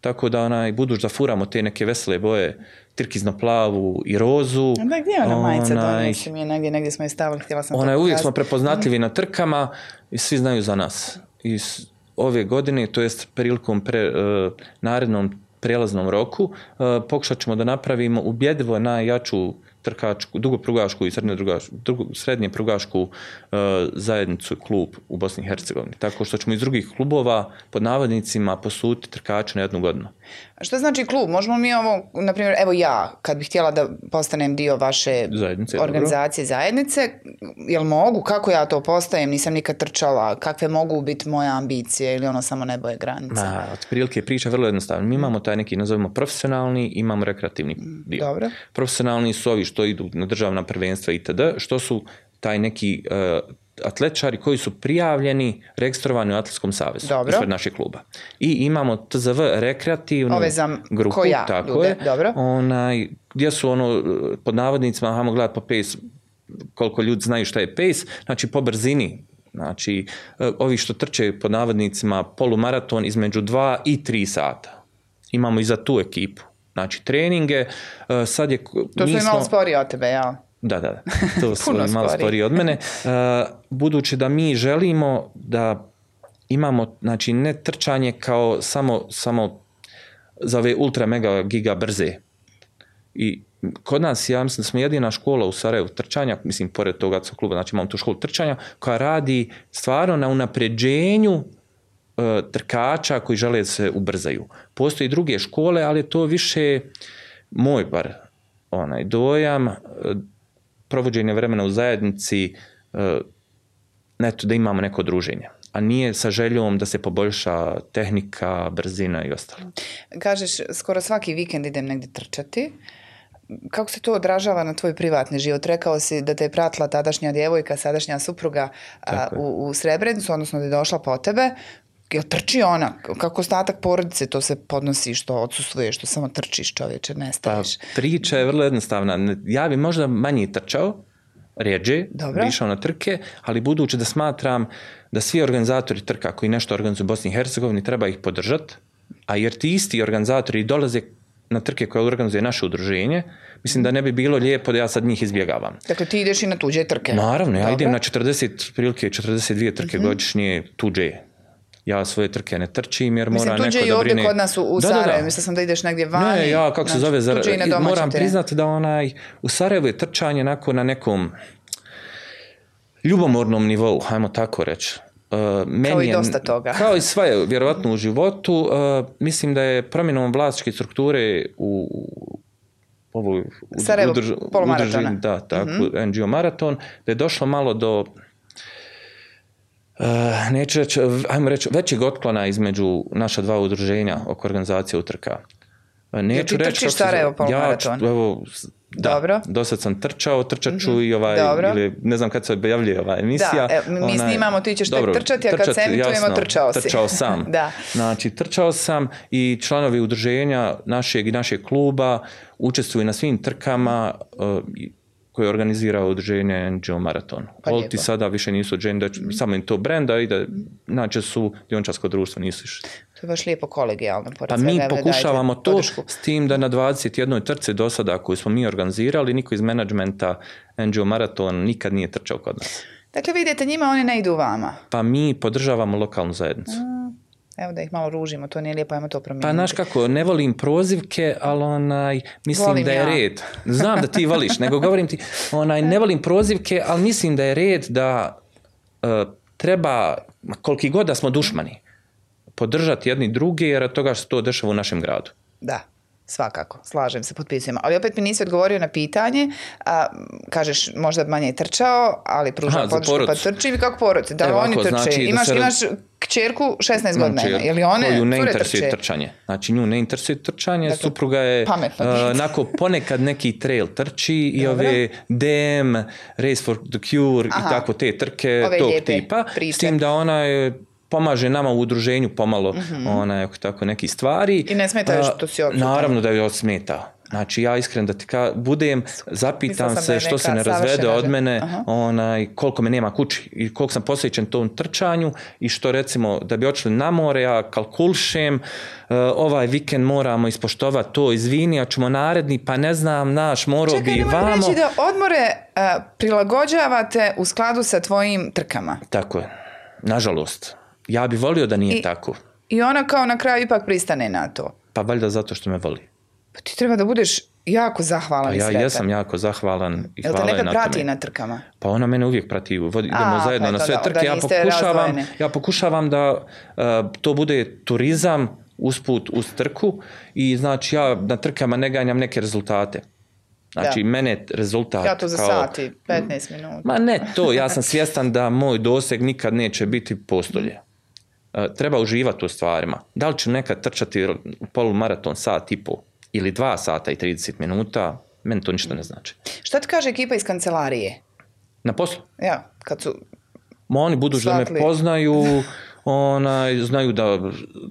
tako da onaj, buduć da furamo te neke vesele boje Tirkizno plavu i rozu. Da, gdje je ona majica? Ona je negdje, negdje smo je stavili, htjela sam ona, Uvijek smo prepoznatljivi na trkama i svi znaju za nas. Iz ove godine, to jest prilikom pre, e, narednom prelaznom roku, e, pokušat ćemo da napravimo ubjedivo najjaču trkačku, dugoprugašku i srednje, drugu, srednje prugašku e, zajednicu klub u Bosni i Hercegovini. Tako što ćemo iz drugih klubova pod navodnicima posuti trkaču na jednu godinu. Što znači klub? Možemo mi ovo, na primjer, evo ja, kad bih htjela da postanem dio vaše zajednice, organizacije, zajednice, jel mogu? Kako ja to postajem? Nisam nikad trčala. Kakve mogu biti moje ambicije ili ono samo nebo je granica? od otprilike priča vrlo jednostavno. Mi imamo taj neki, nazovimo profesionalni, imamo rekreativni dio. Dobro. Profesionalni su ovi što idu na državna prvenstva itd. Što su taj neki e, atletičari koji su prijavljeni, registrovani u Atletskom savezu, ispred našeg kluba. I imamo TZV rekreativnu Ove za grupu, koja tako ljude. Dobro. Onaj, gdje su ono, pod navodnicima, hajmo gledati po pace, koliko ljudi znaju šta je pace, znači po brzini Znači, eh, ovi što trče po navodnicima polumaraton između 2 i 3 sata. Imamo i za tu ekipu. Znači, treninge, eh, sad je... To su imali sporije od tebe, ja. Da, da, da. To su malo od mene. Budući da mi želimo da imamo, znači ne trčanje kao samo, samo za ove ultra mega giga brze. I kod nas, ja mislim, smo jedina škola u Sarajevu trčanja, mislim, pored toga kluba, znači imamo tu školu trčanja, koja radi stvarno na unapređenju e, trkača koji žele da se ubrzaju. Postoji druge škole, ali to više moj bar onaj dojam e, provođenje vremena u zajednici, e, eto, da imamo neko druženje a nije sa željom da se poboljša tehnika, brzina i ostalo. Kažeš, skoro svaki vikend idem negdje trčati. Kako se to odražava na tvoj privatni život? Rekao si da te je pratila tadašnja djevojka, sadašnja supruga u, u Srebrenicu, odnosno da je došla po tebe jel trči ona, kako ostatak porodice, to se podnosi što odsustuje, što samo trčiš čoveče, nestaješ. Pa, priča je vrlo jednostavna. Ja bi možda manje trčao, ređe, Dobro. išao ono na trke, ali budući da smatram da svi organizatori trka koji nešto organizuju u Bosni i Hercegovini treba ih podržati, a jer ti isti organizatori dolaze na trke koje organizuje naše udruženje, mislim da ne bi bilo lijepo da ja sad njih izbjegavam. Dakle, ti ideš i na tuđe trke? Naravno, ja idem na 40, prilike 42 trke mm godišnje tuđe ja svoje trke ne trčim jer mora neko da brine. Mislim, kod nas u, da, da, sam da ideš negdje vani. Ne, ja, kako se znači, zove, moram priznati da onaj, u Sarajevu je trčanje onako na nekom ljubomornom nivou, hajmo tako reći. E, meni kao i dosta toga. Kao i sve, vjerovatno u životu. E, mislim da je promjenom vlastičke strukture u, ovu, u, Sarajevo, da, tako, mhm. NGO maraton, da je došlo malo do Eh, neću reći, ajmo reći, većeg otklona između naša dva udruženja oko organizacije utrka. Eh, neću ja, reći... Ti Ja, evo, da, Dobro. do sam trčao, trčat ću mhm. i ovaj, ili ne znam kad se objavljuje ova emisija. Da, mi snimamo, ti ćeš Dobro, trčati, a trčat, kad se emitujemo, trčao si. Trčao sam. Znači, trčao sam i članovi udruženja našeg i našeg kluba učestvuju na svim trkama eh, koji je organizirao udruženje NGO maraton. Pa Olti sada više nisu odženje, samo im to brenda i znači da inače su diončarsko društvo, nisu više. To je baš lijepo kolegijalno. Pa mi pokušavamo to s tim da na 21. trce do sada koju smo mi organizirali, niko iz menadžmenta NGO maraton nikad nije trčao kod nas. Dakle, vidite njima, oni ne idu vama. Pa mi podržavamo lokalnu zajednicu evo da ih malo ružimo, to nije lijepo, ajmo to promijeniti. Pa znaš kako, ne volim prozivke, ali onaj, mislim da je red. Znam da ti voliš, nego govorim ti, onaj, ne volim prozivke, ali mislim da je red da e, treba, koliki god da smo dušmani, podržati jedni druge jer od toga što to dešava u našem gradu. Da. Svakako, slažem se, potpisujem. Ali opet mi nisi odgovorio na pitanje. A, kažeš, možda manje je trčao, ali pruža podršku pa trči I kako porod? Da, Evo, oni trče. Znači imaš, da imaš kćerku 16 godina. Čer, ili one koju ne interesuje trčanje. Znači nju ne interesuje trčanje, dakle, supruga je uh, nako ponekad neki trail trči Dobro. i ove DM, Race for the Cure Aha. i tako te trke tog tipa. Priče. S tim da ona je pomaže nama u udruženju pomalo mm-hmm. onaj, tako neki stvari. I ne smeta još što si odsutan. Naravno da joj smeta. Znači ja iskren da ti ka, budem, zapitam se što se ne razvede od mene, onaj, koliko me nema kući i koliko sam posvećen tom trčanju i što recimo da bi otišli na more, ja kalkulšem, e, ovaj vikend moramo ispoštovati to, izvini, a ćemo naredni, pa ne znam, naš moro bi vamo. reći da odmore e, prilagođavate u skladu sa tvojim trkama. Tako je, nažalost. Ja bi volio da nije tako. I ona kao na kraju ipak pristane na to. Pa valjda zato što me voli. Pa ti treba da budeš jako zahvalan pa ja jesam jako zahvalan i Jel te nekad prati na trkama? Pa ona mene uvijek prati, idemo pa zajedno na sve da, trke. Ja pokušavam, ja pokušavam da e, to bude turizam usput uz trku i znači ja na trkama ne ganjam neke rezultate. Znači, mene rezultat... Ja to za kao, sati, 15 minuta. Ma ne to, ja sam svjestan da moj doseg nikad neće biti postolje. Eh, treba uživati u stvarima. Da li ću nekad trčati polumaraton sat i po ili dva sata i 30 minuta, meni to ništa ne znači. Šta ti kaže ekipa iz kancelarije? Na poslu? Ja, kad su... Ma oni budu da me poznaju, onaj, znaju da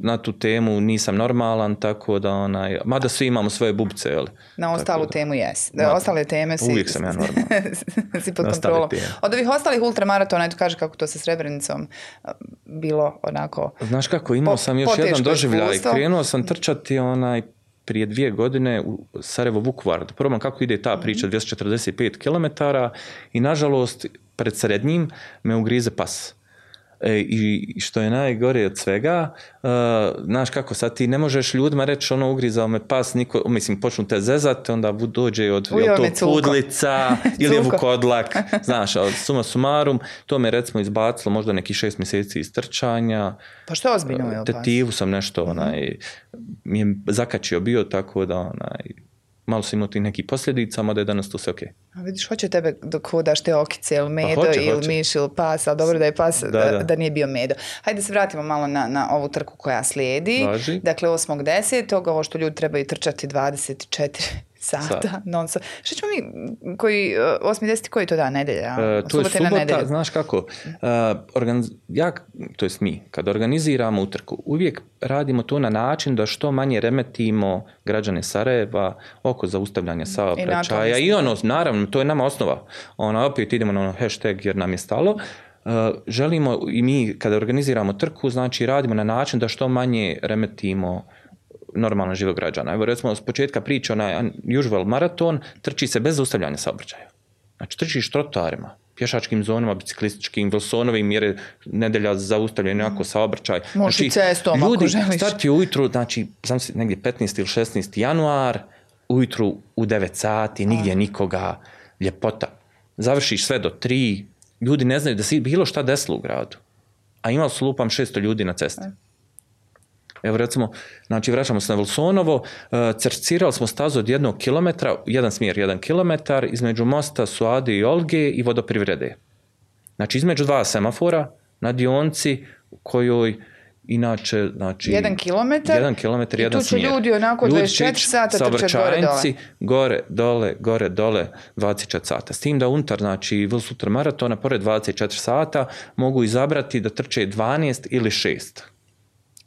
na tu temu nisam normalan, tako da onaj, mada svi imamo svoje bubce, jel? Na ostalu temu jes. Da, ostale teme si... Uvijek sam ja normalan. si Od ovih ostalih ultramaratona, eto kaže kako to sa Srebrenicom bilo onako... Znaš kako, imao sam još jedan doživljaj. Krenuo sam trčati onaj prije dvije godine u Sarajevo Vukovar probam kako ide ta priča, 245 mhm. km i nažalost pred srednjim me ugrize pas E, I što je najgore od svega, e, znaš kako, sad ti ne možeš ljudima reći ono ugrizao me pas, niko, mislim počnu te zezati, onda dođe od Ujo, to pudlica ili je vukodlak, znaš, suma sumarum, to me recimo izbacilo možda neki šest mjeseci iz trčanja. Pa što ozbiljno je sam nešto, mhm. onaj, mi je zakačio bio tako da onaj, malo si imao ti neki posljedica, mada je danas to sve okej. A vidiš, hoće tebe dok hodaš te okice ili pa medo hoće, ili hoće. miš ili pas, ali dobro da je pas, da, da. nije bio medo. Hajde se vratimo malo na, na ovu trku koja slijedi. Važi. Dakle, 8.10. ovo što ljudi trebaju trčati 24 sata, non Što ćemo mi, koji, e, deseti, koji to da, nedelja? E, to je subota, znaš kako, e, ja, to jest mi, kad organiziramo utrku, uvijek radimo to na način da što manje remetimo građane Sarajeva oko zaustavljanja saobraćaja I, I, ono, naravno, to je nama osnova. Ona, opet idemo na ono hashtag jer nam je stalo, želimo i mi kada organiziramo trku, znači radimo na način da što manje remetimo normalan život građana. Evo recimo s početka priče onaj usual maraton trči se bez zaustavljanja saobraćaja. Znači trčiš trotarima, pješačkim zonama, biciklističkim, vilsonovim jer je nedelja zaustavljen onako saobraćaj. Možeš znači, cestom ljudi, ako želiš. Starti ujutru, znači, sam negdje 15. ili 16. januar, ujutru u 9 sati, nigdje nikoga, ljepota. Završiš sve do 3, ljudi ne znaju da se bilo šta desilo u gradu. A imao su lupam 600 ljudi na cesti. E. Evo recimo, znači vraćamo se na Vilsonovo, e, cercirali smo stazu od jednog kilometra, jedan smjer, jedan kilometar, između mosta Suade i Olge i vodoprivrede. Znači između dva semafora na dionci u kojoj inače, znači... Jedan kilometar, jedan kilometar, i jedan tu će smjer. ljudi onako 24 sata trčati gore dole. gore, dole, gore, dole, 24 sata. S tim da unutar, znači, Vilsutra maratona, pored 24 sata, mogu izabrati da trče 12 ili 6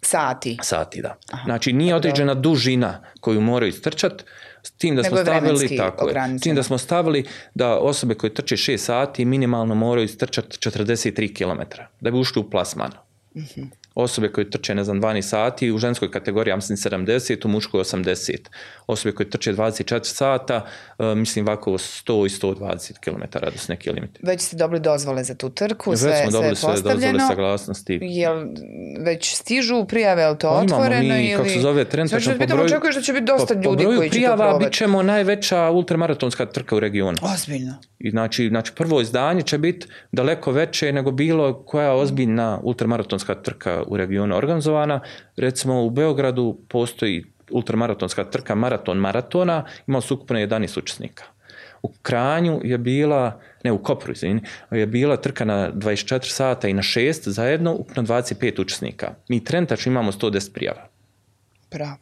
Sati. Sati, da. Aha. Znači nije određena dužina koju moraju istrčati, s tim da Nego smo stavili tako je, s tim da smo stavili da osobe koje trče 6 sati minimalno moraju istrčati 43 km da bi ušli u plasman. Mhm osobe koje trče, ne znam, 12 sati, u ženskoj kategoriji, ja mislim, 70, u muškoj 80. Osobe koje trče 24 sata, e, mislim, ovako 100 i 120 km do su neki limiti. Već ste dobili dozvole za tu trku, je sve, već smo dobili sve dozvole saglasnosti. Jel već stižu prijave, je to otvoreno? Pa imamo mi, kako se zove, trenutačno po broju... Očekuješ da će biti dosta ljudi po, po broju prijava, bit ćemo najveća ultramaratonska trka u regionu. Ozbiljno. I znači, znači prvo izdanje će biti daleko veće nego bilo koja ozbiljna ultramaratonska trka u regionu organizovana. Recimo u Beogradu postoji ultramaratonska trka maraton maratona, imao su ukupno 11 učesnika. U Kranju je bila, ne u Kopru, izvini, je bila trka na 24 sata i na 6 zajedno, ukupno 25 učesnika. Mi trenutačno imamo 110 prijava. Pravo,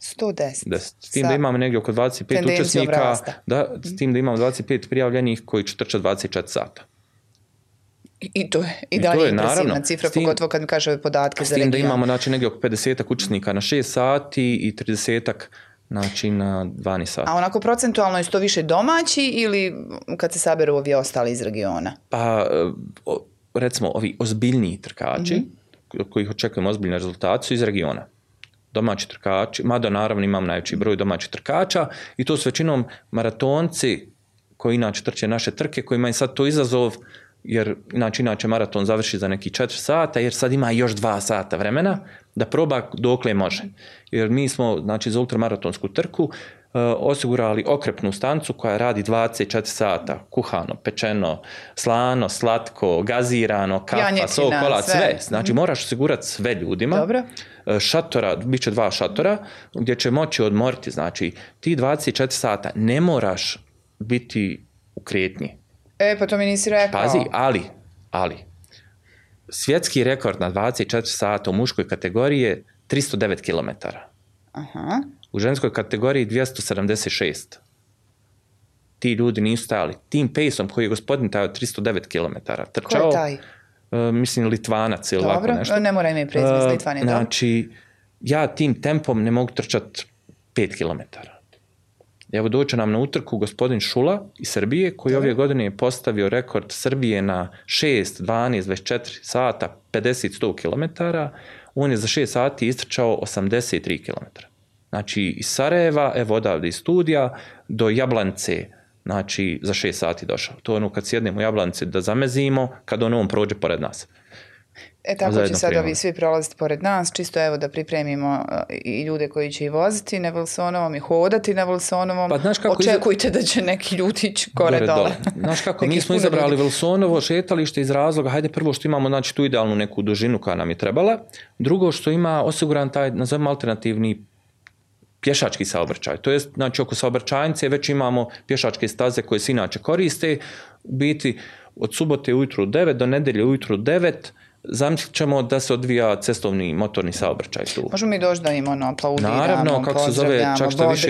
110. S tim da imamo negdje oko 25 učesnika, da, s tim da imamo 25 prijavljenih koji trčati 24 sata. I to je, i, I dalje to je, naravno, cifra, pogotovo kad mi kaže podatke za region. da imamo znači, negdje oko 50 učesnika na 6 sati i 30 znači, na 12 sati. A onako procentualno je to više domaći ili kad se saberu ovi ostali iz regiona? Pa, recimo, ovi ozbiljniji trkači, mm kojih očekujemo ozbiljne rezultate, su iz regiona domaći trkači, mada naravno imam najveći broj domaćih trkača i to s većinom maratonci koji inače trče naše trke, kojima je sad to izazov jer znači, inače maraton završi za neki 4 sata, jer sad ima još dva sata vremena da proba dokle može. Jer mi smo znači, za ultramaratonsku trku e, osigurali okrepnu stancu koja radi 24 sata, kuhano, pečeno, slano, slatko, gazirano, kafa, sok, kola, sve. Znači mhm. moraš osigurati sve ljudima. Dobro. E, šatora, bit će dva šatora gdje će moći odmoriti. Znači ti 24 sata ne moraš biti u kretnji. E, pa to mi nisi rekao. Pazi, ali, ali, svjetski rekord na 24 sata u muškoj kategoriji je 309 km. Aha. U ženskoj kategoriji 276. Ti ljudi nisu stajali. Tim pejsom koji je gospodin taj od 309 km trčao. Ko je taj? E, mislim Litvanac ili Dobro. ovako nešto. E, ne mora ime prezime uh, e, dobro. Znači, ja tim tempom ne mogu trčati 5 kilometara. Evo doće nam na utrku gospodin Šula iz Srbije koji da. ove godine je postavio rekord Srbije na 6, 12, 24 sata, 50, 100 km. On je za 6 sati istrčao 83 km. Znači iz Sarajeva, evo odavde iz studija, do Jablance, znači za 6 sati došao. To je ono kad sjednemo u Jablance da zamezimo, kad on on prođe pored nas. E tako će sad ovi svi prolaziti pored nas, čisto evo da pripremimo e, i ljude koji će i voziti na Vilsonovom i hodati na Vilsonovom. Pa, znaš kako Očekujte da će neki ljutić gore dole. dole. Znaš kako, mi smo izabrali Vilsonovo šetalište iz razloga, hajde prvo što imamo znači, tu idealnu neku dužinu koja nam je trebala, drugo što ima osiguran taj, nazovemo alternativni pješački saobraćaj. To je, znači, oko saobraćajnice već imamo pješačke staze koje se inače koriste, biti od subote ujutru u 9 do nedelje ujutru 9 zamislit ćemo da se odvija cestovni motorni saobraćaj tu. Možemo mi doći da im ono aplaudiramo, Naravno, kako se zove, čak što više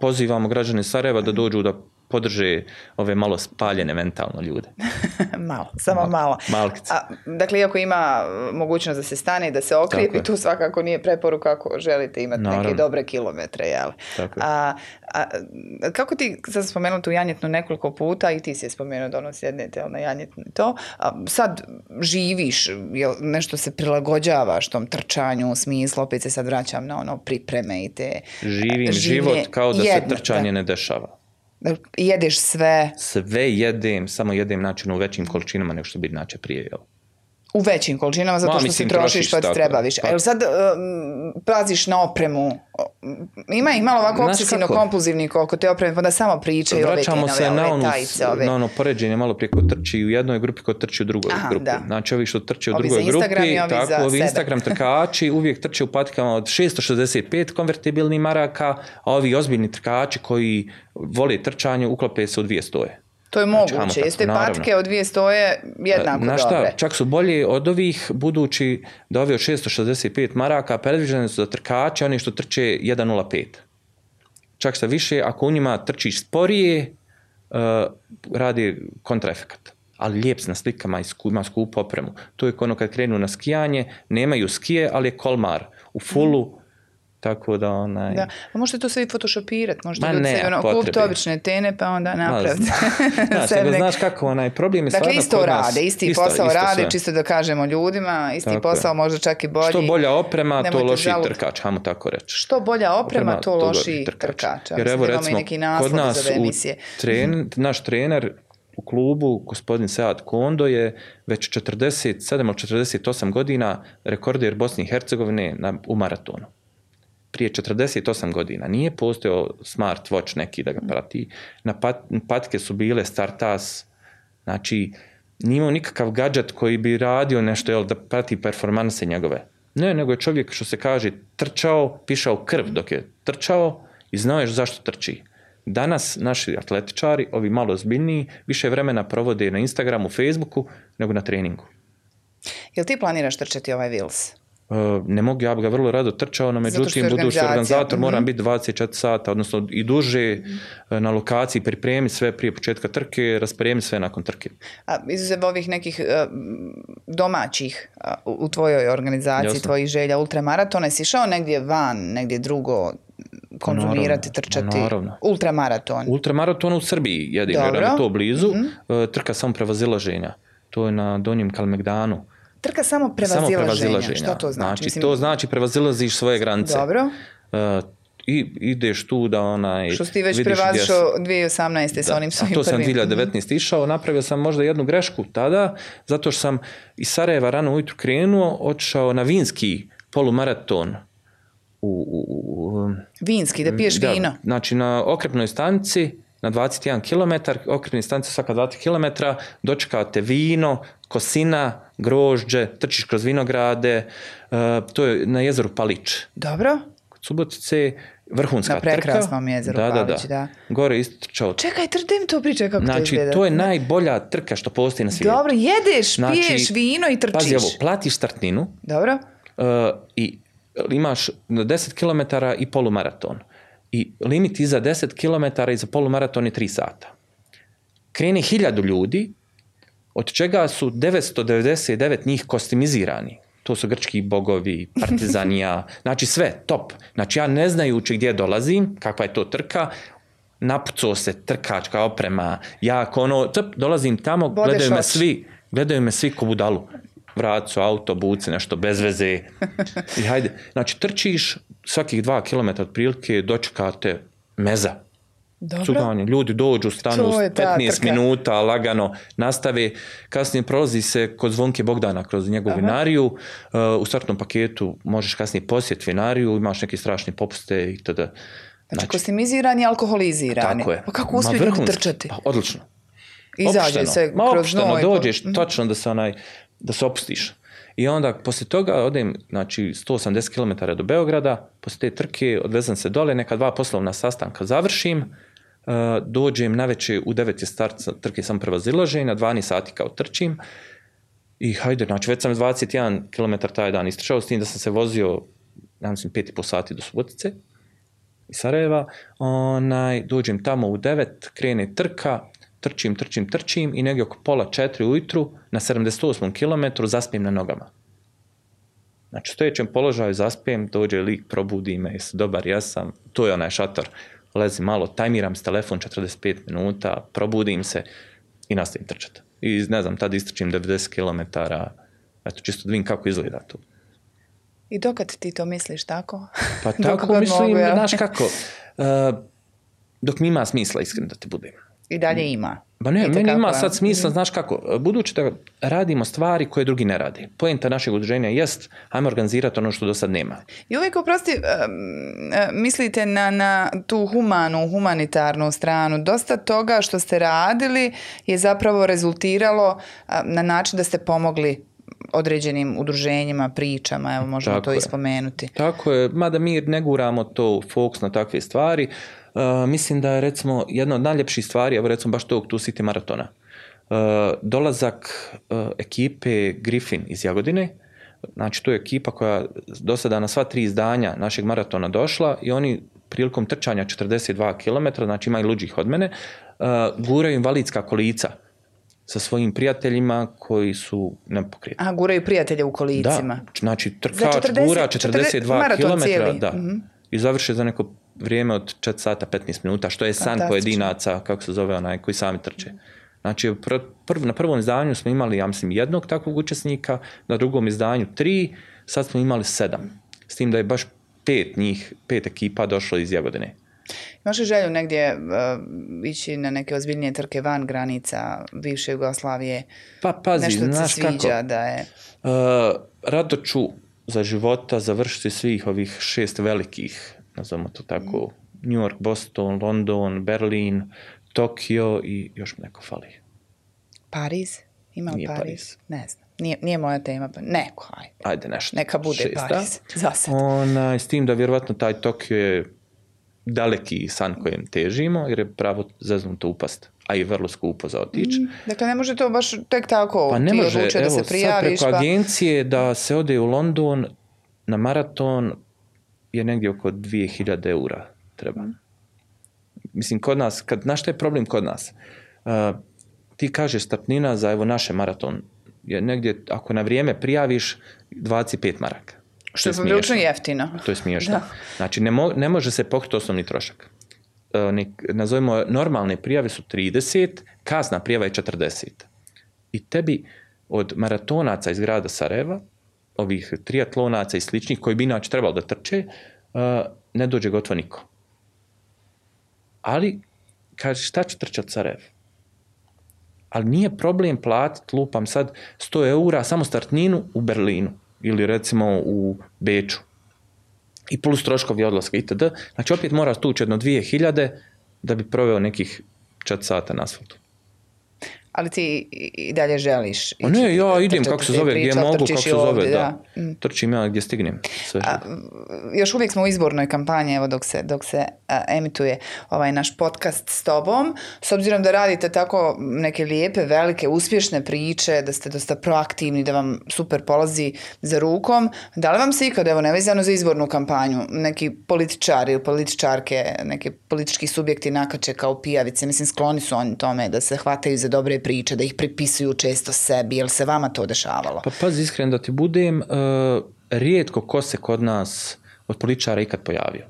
pozivamo građane Sarajeva da dođu da Podrži ove malo spaljene mentalno ljude. malo, samo malo. dakle, iako ima e, mogućnost da se stane i da se okrijepi, tu svakako nije preporuka ako želite imati neke dobre kilometre. Jel? a, kako ti, sad spomenuo tu janjetnu nekoliko puta i ti si je spomenuo da ono sjednete na ono, janjetnu to, a, sad živiš, jel, nešto se prilagođavaš tom trčanju u smislu, opet se sad vraćam na ono pripreme i te... E, Živim život kao da se trčanje ne dešava. Jedeš sve? Sve jedem, samo jedem način u većim količinama nego što bi inače prije u većim količinama, zato što si trošiš pa ti treba više. Jel sad um, plaziš na opremu? Ima ih malo ovako obsesivno kompulzivni koliko te opreme, pa da samo pričaju ove tinove, se na ono poređenje, malo prije ko trči u jednoj grupi, ko trči u drugoj grupi. Da. Znači ovi što trče u drugoj grupi, ovi tako, ovi Instagram trkači uvijek trče u patikama od 665 konvertibilnih maraka, a ovi ozbiljni trkači koji vole trčanje uklope se u dvije stoje. To je znači, moguće. Jeste patke od dvije stoje jednako Na šta, dobre. Čak su bolji od ovih, budući da ovi od 665 maraka predviđene su za trkače, oni što trče 1.05. Čak se više, ako u njima trčiš sporije, e, radi kontraefekat ali lijep na slikama i ima skupu opremu. To je ono kad krenu na skijanje, nemaju skije, ali je kolmar u fulu, mm. Tako da onaj... Da. A možete to sve i photoshopirati, možete Ma ne, ono, kupiti obične tene pa onda napraviti. Znaš, znaš kako onaj problem je Dakle, isto rade, isti isto, posao isto rade, sve. čisto da kažemo ljudima, isti tako posao je. možda čak i bolji. Što bolja oprema, Nemojte to loši trkač, hajmo tako reći. Što bolja oprema, oprema to, to loši trkač. Jer evo recimo, kod nas u tren, naš trener u klubu, gospodin Sead Kondo je već 47 ili 48 godina rekorder Bosne i Hercegovine u maratonu prije 48 godina nije postojao smartwatch neki da ga mm. prati. Na pat, patke su bile startas, znači nije imao nikakav gadžet koji bi radio nešto jel, da prati performanse njegove. Ne, nego je čovjek što se kaže trčao, pišao krv dok je trčao i znao je zašto trči. Danas naši atletičari, ovi malo zbiljniji, više vremena provode na Instagramu, Facebooku nego na treningu. Jel ti planiraš trčati ovaj Wills? Eh, ne mogu, ja bi ga vrlo rado trčao, no međutim, budući organizator moram mhm. biti 24 sata, odnosno i duže eh, na lokaciji, pripremi sve prije početka trke, raspremi sve nakon trke. A izuzev ovih nekih eh, domaćih u tvojoj organizaciji, tvojih želja ultramaratona, si išao negdje van, negdje drugo, konzumirati, trčati naravno. ultramaraton. Ultramaraton u Srbiji, je to blizu, mhm. trka samo prevazilaženja. To je na Donjem Kalmegdanu Trka samo prevazilaženja. Samo Što to znači? znači Mislim... To znači prevazilaziš svoje granice. Dobro. E, i ideš tu da onaj... Što ti već prevazišao 2018. Da, sa onim svojim to sam 2019. išao, napravio sam možda jednu grešku tada, zato što sam iz Sarajeva rano ujutru krenuo, otišao na vinski polumaraton. U, vinski, da piješ da, Znači na okrepnoj stanici na 21 km, okrepni stanice svaka 20 km, dočekate vino, kosina, grožđe, trčiš kroz vinograde, e, to je na jezeru Palić. Dobro. Kod Subotice vrhunska trka. Na prekrasnom jezeru da, Palić, da. da. Gore istrčao. Čekaj, trdim to priče kako znači, to izgleda. to je najbolja trka što postoji na svijetu. Dobro, jedeš, znači, piješ vino i trčiš. Pazi ovo, platiš startninu. Dobro. E, I imaš 10 km i polumaraton i limit iza 10 km i za polumaraton je 3 sata. Kreni hiljadu ljudi, od čega su 999 njih kostimizirani. To su grčki bogovi, partizanija, znači sve, top. Znači ja ne znajući gdje dolazim, kakva je to trka, napucao se trkačka oprema, jako ono, dolazim tamo, gledaju me svi, gledaju me svi ko budalu vracu, auto, buce, nešto bez veze. I hajde, znači trčiš svakih dva kilometra otprilike dočekate meza. Dobro. ljudi dođu, stanu 15 minuta, lagano nastave. Kasnije prolazi se kod Zvonke Bogdana, kroz njegovu vinariju. Uh, u startnom paketu možeš kasnije posjet vinariju, imaš neke strašne popuste i tada. Znači, znači kostimizirani alkoholizirani. Tako je. Pa kako trčati? Pa, odlično. Izađe se kroz Ma opšteno, pa- dođeš, mhm. točno da se onaj da se opustiš. I onda poslije toga odem znači, 180 km do Beograda, poslije te trke odvezam se dole, neka dva poslovna sastanka završim, e, dođem na u 9 je start trke sam i na 12 sati kao trčim i hajde, znači već sam 21 km taj dan istrčao, s tim da sam se vozio, ja mislim, 5,5 sati do Subotice iz Sarajeva, onaj, dođem tamo u 9, krene trka, trčim, trčim, trčim i negdje oko pola četiri ujutru na 78. km zaspijem na nogama. Znači, u stojećem položaju zaspijem, dođe lik, probudi me, jesu dobar, ja sam, to je onaj šator. Lezi malo, tajmiram s telefon 45 minuta, probudim se i nastavim trčati. I ne znam, tad istrčim 90 km, eto, čisto da vidim kako izgleda tu. I dokad ti to misliš tako? Pa tako mislim, kako, eh, dok mi ima smisla, iskreno da te budem i dalje ima. Ba ne, meni ima sad smisla, mhm. znaš kako, budući da radimo stvari koje drugi ne radi. Pojenta našeg udruženja jest, ajmo organizirati ono što do sad nema. I uvijek, oprosti, mislite na, tu humanu, humanitarnu stranu. Dosta toga što ste radili je zapravo rezultiralo na način da ste pomogli određenim udruženjima, pričama, evo možemo to i ispomenuti. Tako je, mada mi ne guramo to u fokus na takve stvari, Eh, mislim da je recimo jedna od najljepših stvari, evo recimo baš tog tu City maratona, uh, dolazak eh, ekipe Griffin iz Jagodine, znači tu je ekipa koja do sada na sva tri izdanja našeg maratona došla i oni prilikom trčanja 42 km, znači ima i luđih od mene, guraju invalidska kolica sa svojim prijateljima koji su nepokretni. A guraju prijatelje u kolicima. Da, znači trkač gura 42 km, da. Mhm. I završe za neko vrijeme od 4 sata 15 minuta, što je san pojedinaca, kako se zove onaj, koji sami trče. Znači, na prvom izdanju smo imali, ja mislim, jednog takvog učesnika, na drugom izdanju tri, sad smo imali sedam. S tim da je baš pet njih, pet ekipa došlo iz Jagodine. Imaš li želju negdje e, ići na neke ozbiljnije trke van granica bivše Jugoslavije? Pa pazi, Nešto znaš sviđa kako? Da je... Uh, rado ću za života završiti svih ovih šest velikih nazovimo to tako, New York, Boston, London, Berlin, Tokio i još mi neko fali. Pariz? Ima li Pariz? Ne znam. Nije, nije moja tema, pa neko, ajde. Ajde, nešto. Neka bude Šesta. za sad. Ona, s tim da vjerovatno taj Tokio je daleki san kojem težimo, jer je pravo zaznuto upast, a i vrlo skupo za otić. Mm, dakle, ne može to baš tek tako pa ne ti može, da se prijaviš. Pa ne može, preko pa... agencije da se ode u London na maraton, je negdje oko 2000 eura treba. Mhm. Mislim, kod nas, kad, znaš je problem kod nas? Uh, ti kažeš startnina za evo naše maraton je negdje, ako na vrijeme prijaviš, 25 maraka. Što, je smiješno. jeftino. To je smiješno. Znači, ne, može se pokriti osnovni trošak. Uh, ne, nazovimo, normalne prijave su 30, kazna prijava je 40. I tebi od maratonaca iz grada Sarajeva ovih triatlonaca i sličnih koji bi inače trebalo da trče, uh, ne dođe gotovo niko. Ali, kaže, šta će trčati Sarajevo? Ali nije problem platiti, lupam sad, 100 eura samo startninu u Berlinu ili recimo u Beču. I plus troškovi odlaska itd. Znači opet mora tući jedno 2000 da bi proveo nekih 4 sata na asfaltu ali ti i dalje želiš. Ići, o ne, ja idem kako se zove, gdje mogu, kako se zove, da. Mm. Trčim ja gdje stignem. još uvijek smo u izbornoj kampanji, evo dok se, dok se emituje ovaj naš podcast s tobom. S obzirom da radite tako neke lijepe, velike, uspješne priče, da ste dosta proaktivni, da vam super polazi za rukom, da li vam se ikad, evo nevezano za izbornu kampanju, neki političari ili političarke, neki politički subjekti nakače kao pijavice, mislim skloni su oni tome da se hvataju za dobre priče, da ih pripisuju često sebi, jel se vama to dešavalo? Pa pazi, iskreno da ti budem, e, rijetko ko se kod nas od političara ikad pojavio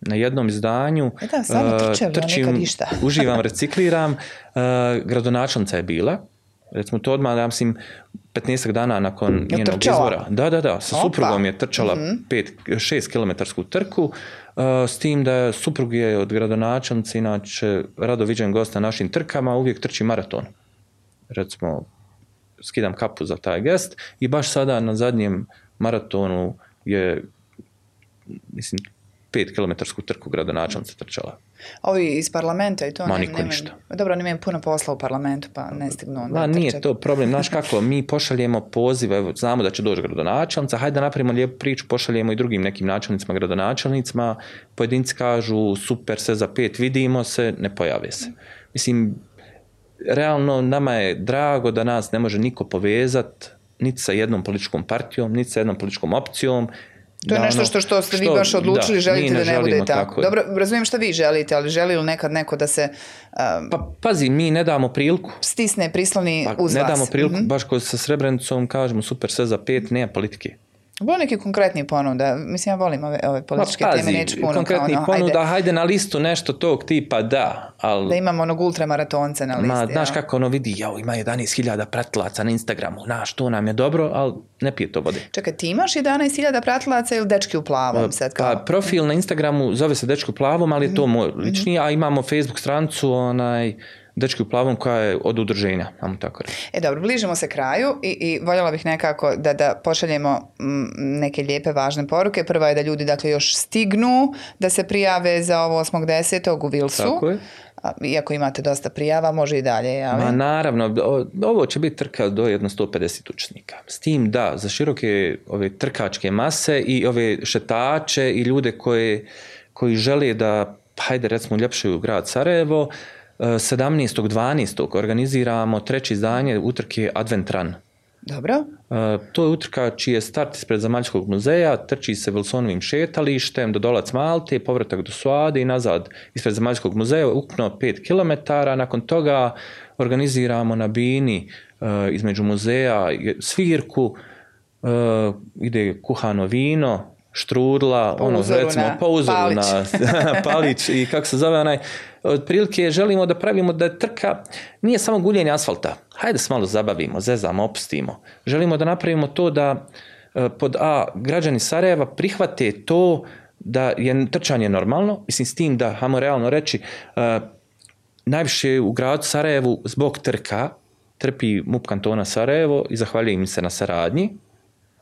na jednom izdanju e da, e, trčim, uživam, recikliram. Uh, je bila recimo to odmah, ja mislim, 15 dana nakon njenog trčala. izvora. Da, da, da, sa suprugom je trčala 6 mhm. km trku, eh, s tim da suprug je od gradonačelnice, inače rado viđen gost na našim trkama, uvijek trči maraton. Recimo, skidam kapu za taj gest i baš sada na zadnjem maratonu je mislim, pet kilometarsku trku gradonačelnica trčala. ovi iz parlamenta i to? Ma niko ništa. Dobro, oni imaju puno posla u parlamentu, pa ne stignu onda Ma nije to problem. Znaš kako, mi pošaljemo pozive, evo, znamo da će doći gradonačelnica, hajde da napravimo lijepu priču, pošaljemo i drugim nekim načelnicima, gradonačelnicima, pojedinci kažu super se za pet, vidimo se, ne pojave se. Mislim, realno nama je drago da nas ne može niko povezati niti sa jednom političkom partijom, niti sa jednom političkom opcijom, to je nešto što, što ste vi baš odlučili, da, želite da ne bude tako. Dobro, razumijem što vi želite, ali želi li nekad neko da se... Um, pa pazi, mi ne damo priliku. Stisne, prisloni pa, uz ne vas. Ne damo priliku, mhm. baš ko sa Srebrenicom kažemo super sve za pet, nema politike. Bilo neki konkretni ponuda, mislim ja volim ove, ove političke teme, neću puno konkretni kao ono, ponuda, hajde. na listu nešto tog tipa, da. Al... Da imamo onog ultramaratonca na listi. Ma, znaš kako ono vidi, jau ima 11.000 pratilaca na Instagramu, znaš, to nam je dobro, ali ne pije to vode. Čekaj, ti imaš 11.000 pratilaca ili dečki u plavom pa, sad? Pa kao? Pa, profil na Instagramu zove se dečki u plavom, ali je to moj mhm. lični, a imamo Facebook strancu, onaj, dečki u plavom koja je od udruženja, tako E dobro, bližimo se kraju i, i voljela bih nekako da, da pošaljemo mm, neke lijepe, važne poruke. Prva je da ljudi dakle još stignu da se prijave za ovo 8.10. u Vilsu. Iako imate dosta prijava, može i dalje. Ali... Ma naravno, ovo će biti trka do jedno 150 učenika. S tim da, za široke ove trkačke mase i ove šetače i ljude koji žele da, pa, hajde recimo, ljepšaju grad Sarajevo, 17.12. organiziramo treće izdanje utrke Advent Run. Dobro. E, to je utrka čiji je start ispred Zamaljskog muzeja, trči se Wilsonovim šetalištem do Dolac Malte, povratak do Suade i nazad ispred Zamaljskog muzeja, ukupno 5 km. Nakon toga organiziramo na Bini e, između muzeja svirku, e, ide kuhano vino, štrudla, ono recimo na Palić i kako se zove onaj otprilike želimo da pravimo da je trka nije samo guljenje asfalta. Hajde se malo zabavimo, zezamo, opstimo. Želimo da napravimo to da e, pod A, građani Sarajeva prihvate to da je trčanje normalno, mislim s tim da, hamo realno reći, e, najviše u gradu Sarajevu zbog trka trpi MUP kantona Sarajevo i zahvaljujem im se na saradnji,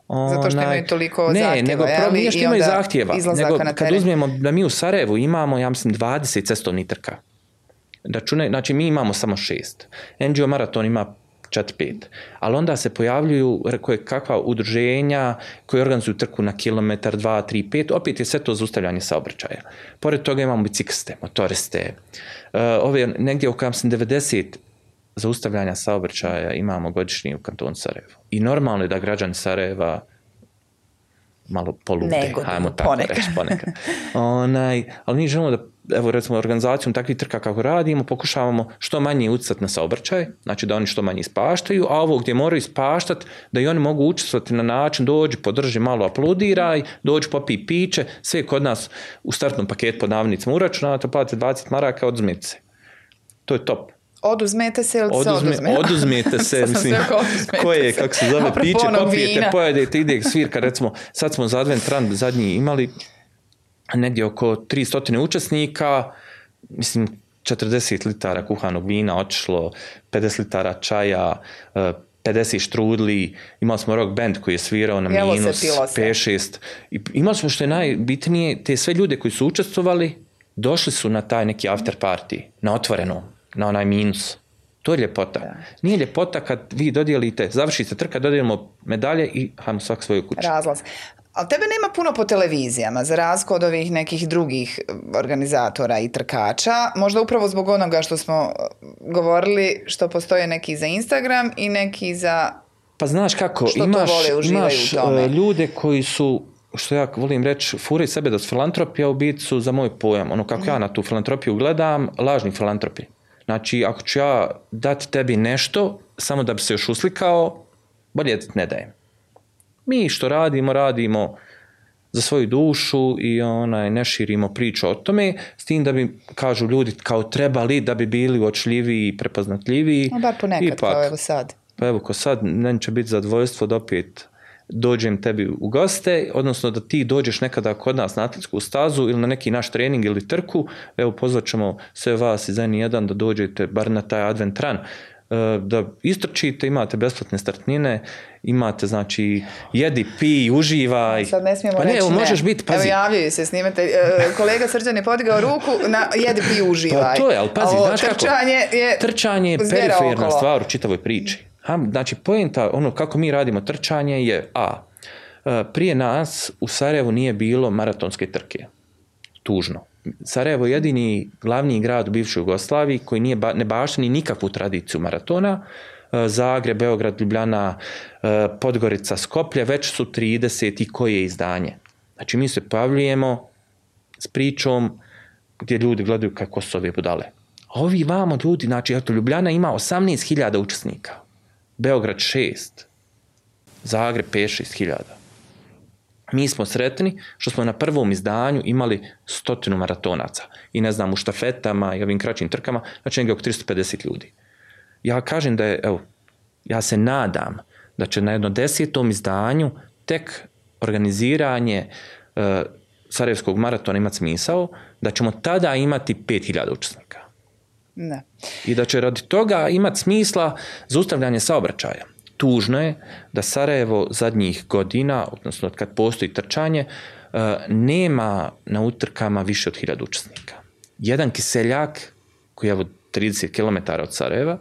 zato što imaju toliko ne, zahtjeva. Nego pro, nije što imaju zahtjeva. Nego kad uzmemo da mi u Sarajevu imamo, ja mislim, 20 cestovnih trka. Račune, znači mi imamo samo šest. NGO Maraton ima 4-5. Ali onda se pojavljuju koje kakva udruženja koje organizuju trku na kilometar, 2, 3, 5. Opet je sve to zaustavljanje saobraćaja. Pored toga imamo bicikliste, motoriste. E, ove, negdje oko 90 zaustavljanja saobraćaja imamo godišnji u kanton Sarajevo. I normalno je da građani Sarajeva malo polude, ajmo tako ponekad. reći ponekad. Onaj, ali mi želimo da, evo recimo organizacijom takvih trka kako radimo, pokušavamo što manje ucat na saobraćaj, znači da oni što manje ispaštaju, a ovo gdje moraju ispaštat da i oni mogu učestvati na način, dođi, podrži malo, aplodiraj, dođi, popi piće, sve kod nas u startnom paketu pod navodnicima uračunato, plati 20 maraka, od se. To je top oduzmete se ili Oduzme, se oduzme? Oduzmete se, mislim, koje je, kako se zove, piće, popijete, pojedete, ide svirka, recimo, sad smo za Advent Rand zadnji imali negdje oko 300 učesnika, mislim, 40 litara kuhanog vina otišlo, 50 litara čaja, 50 e, štrudli, imali smo rock band koji je svirao na Jelo minus, se, 6 Imali smo što je najbitnije, te sve ljude koji su učestvovali, došli su na taj neki after party, na otvorenom na onaj minus. To je ljepota. Nije ljepota kad vi dodijelite, završi se trka, dodijelimo medalje i hajmo svak svoju kuću. Razlaz. Ali tebe nema puno po televizijama, za razliku od ovih nekih drugih eh, organizatora i trkača. Možda upravo zbog onoga što smo eh, govorili, što postoje neki za Instagram i neki za... Pa znaš kako, što imaš, to vole, imaš u tome. Eh, ljude koji su što ja volim reći, furi sebe da su filantropija u bitcu, za moj pojam. Ono kako mhm. ja na tu filantropiju gledam, lažni filantropi. Znači, ako ću ja dati tebi nešto, samo da bi se još uslikao, bolje ne dajem. Mi što radimo, radimo za svoju dušu i onaj, ne širimo priču o tome, s tim da bi, kažu ljudi, kao trebali da bi bili uočljiviji i prepoznatljiviji. A bar ponekad, evo sad. Pa evo, ko sad, neće će biti zadvojstvo da opet dođem tebi u goste, odnosno da ti dođeš nekada kod nas na atletsku stazu ili na neki naš trening ili trku, evo pozvat ćemo sve vas iz N1 da dođete bar na taj advent run e, da istrčite, imate besplatne startnine, imate znači jedi, pi, uživaj. Sad ne smijemo pa ne, evo, možeš biti, pazi. Evo javljaju se, snimate. E, kolega Srđan je podigao ruku na jedi, pi, pa uživaj. Pa to je, ali pazi, znaš trčanje kako? Je trčanje je periferna stvar u čitavoj priči. Znači, pojenta, ono kako mi radimo trčanje je A. E, prije nas u Sarajevu nije bilo maratonske trke. Tužno. Sarajevo je jedini glavni grad u bivšoj Jugoslaviji koji nije ba, ne ni nikakvu tradiciju maratona. E, Zagreb, Beograd, Ljubljana, e, Podgorica, Skoplje, već su 30 i koje izdanje. Znači mi se pojavljujemo s pričom gdje ljudi gledaju kako su ove budale. ovi vamo ljudi, znači eto, Ljubljana ima 18.000 učesnika. Beograd 6, Zagreb 5-6 hiljada. Mi smo sretni što smo na prvom izdanju imali stotinu maratonaca i ne znam u štafetama i ovim kraćim trkama, znači negdje oko 350 ljudi. Ja kažem da je, evo, ja se nadam da će na jedno desetom izdanju tek organiziranje e, Sarajevskog maratona imati smisao, da ćemo tada imati 5000 učesnika. Da. I da će radi toga imati smisla zaustavljanje saobraćaja. Tužno je da Sarajevo zadnjih godina, odnosno kad postoji trčanje, e, nema na utrkama više od hiljada učesnika. Jedan kiseljak koji je 30 km od Sarajeva,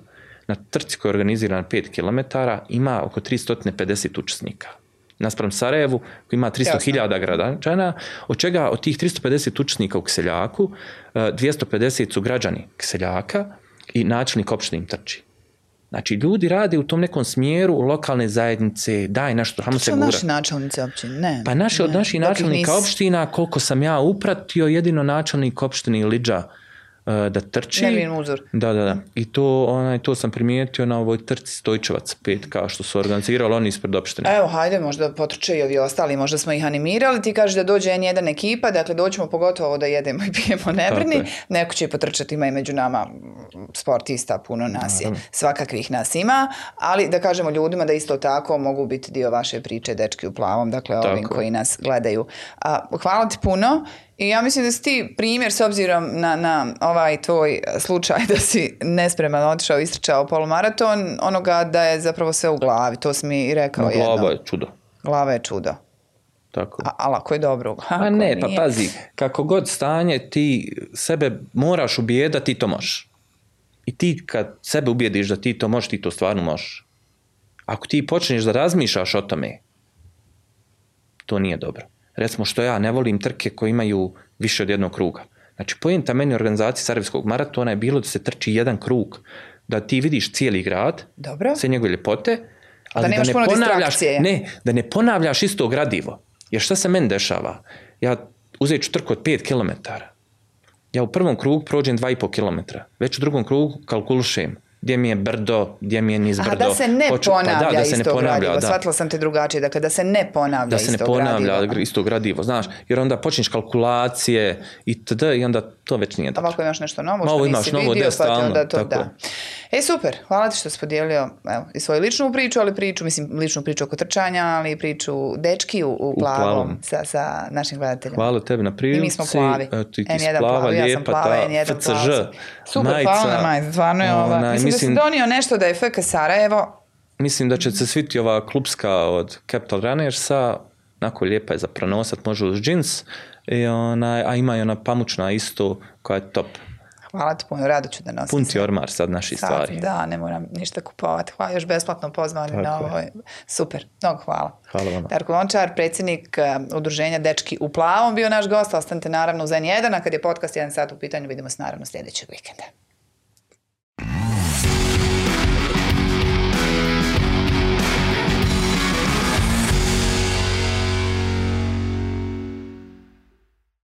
na trci koja je organizirana 5 km, ima oko 350 učesnika naspram Sarajevu koji ima 300.000 građana, od čega od tih 350 učesnika u Kiseljaku, 250 e, su građani kseljaka i načelnik opštine im trči. Znači, ljudi rade u tom nekom smjeru lokalne zajednice, daj nešto, hamo se gura. naši načelnici općine? Ne. Pa naši od naših načelnika opština, koliko sam ja upratio, jedino načelnik opštine Liđa E, da trči. uzor. Da, da, da. I to, onaj, to sam primijetio na ovoj trci Stojčevac 5, kao što su organizirali oni ispred opštine. Evo, hajde, možda potrče i ovi ostali, možda smo ih animirali. Ti kažeš da dođe en ekipa, dakle doćemo pogotovo da jedemo i pijemo nebrni Neko će potrčati, ima i među nama sportista, puno nas je. Svakakvih nas ima, ali da kažemo ljudima da isto tako mogu biti dio vaše priče dečki u plavom, dakle ovim koji nas gledaju. A, hvala ti puno i ja mislim da si ti primjer s obzirom na, na ovaj tvoj e, slučaj da si nespreman otišao, istrčao polumaraton, onoga da je zapravo sve u glavi. To si mi i rekao glava je čudo. Glava je čudo. Tako. A, ali ako je dobro. A pa ne, pa pazi, kako god stanje ti sebe moraš ubijedati ti to možeš. I ti kad sebe ubijediš da ti to možeš, ti to stvarno možeš. Ako ti počneš da razmišljaš o tome, to nije dobro recimo što ja ne volim trke koje imaju više od jednog kruga. Znači, pojenta meni organizacije Sarajevskog maratona je bilo da se trči jedan krug, da ti vidiš cijeli grad, Dobro. sve njegove ljepote, ali da, da ne ponavljaš, ne, da ne ponavljaš isto gradivo. Jer šta se meni dešava? Ja uzet ću trku od 5 km. Ja u prvom krugu prođem 2,5 km. Već u drugom krugu kalkulušem gdje mi je brdo, gdje mi je niz brdo. A pa da se ne Hoću, ponavlja pa da, da se isto ne ponavlja, gradivo, da. shvatila sam te drugačije, dakle da se ne ponavlja Da se ne ponavlja gradivo. isto gradivo, znaš, jer onda počinješ kalkulacije itd. i onda to već nije dobro. Ovako imaš nešto novo što Ovo nisi imaš novo, vidio, pa onda to tako. da. E, super, hvala ti što si podijelio evo, i svoju ličnu priču, ali priču, mislim, ličnu priču oko trčanja, ali priču dečki u, u, plavom, u plavom. Sa, sa našim gledateljima. Hvala tebi na prilici. I mi smo plavi. E, ti, ti N1 plava, plava, ja sam plava, N1 plava. Super, hvala na majicu, stvarno je ova. Mislim mislim, da donio nešto da je FK Sarajevo. Mislim da će se sviti ova klubska od Capital Runnersa, Nako lijepa je za pronosat, može uz džins, i ona, a ima i ona pamučna isto koja je top. Hvala ti puno, rado ću da nosim. Pun ti ormar sad naši stvari. Da, ne moram ništa kupovati. Hvala, još besplatno pozvani na ovo. Super, mnogo hvala. Hvala vam. Darko Lončar, predsjednik e, udruženja Dečki u plavom, bio naš gost. Ostanite naravno u Zen 1 a kad je podcast 1 sat u pitanju, vidimo se naravno sljedećeg vikenda.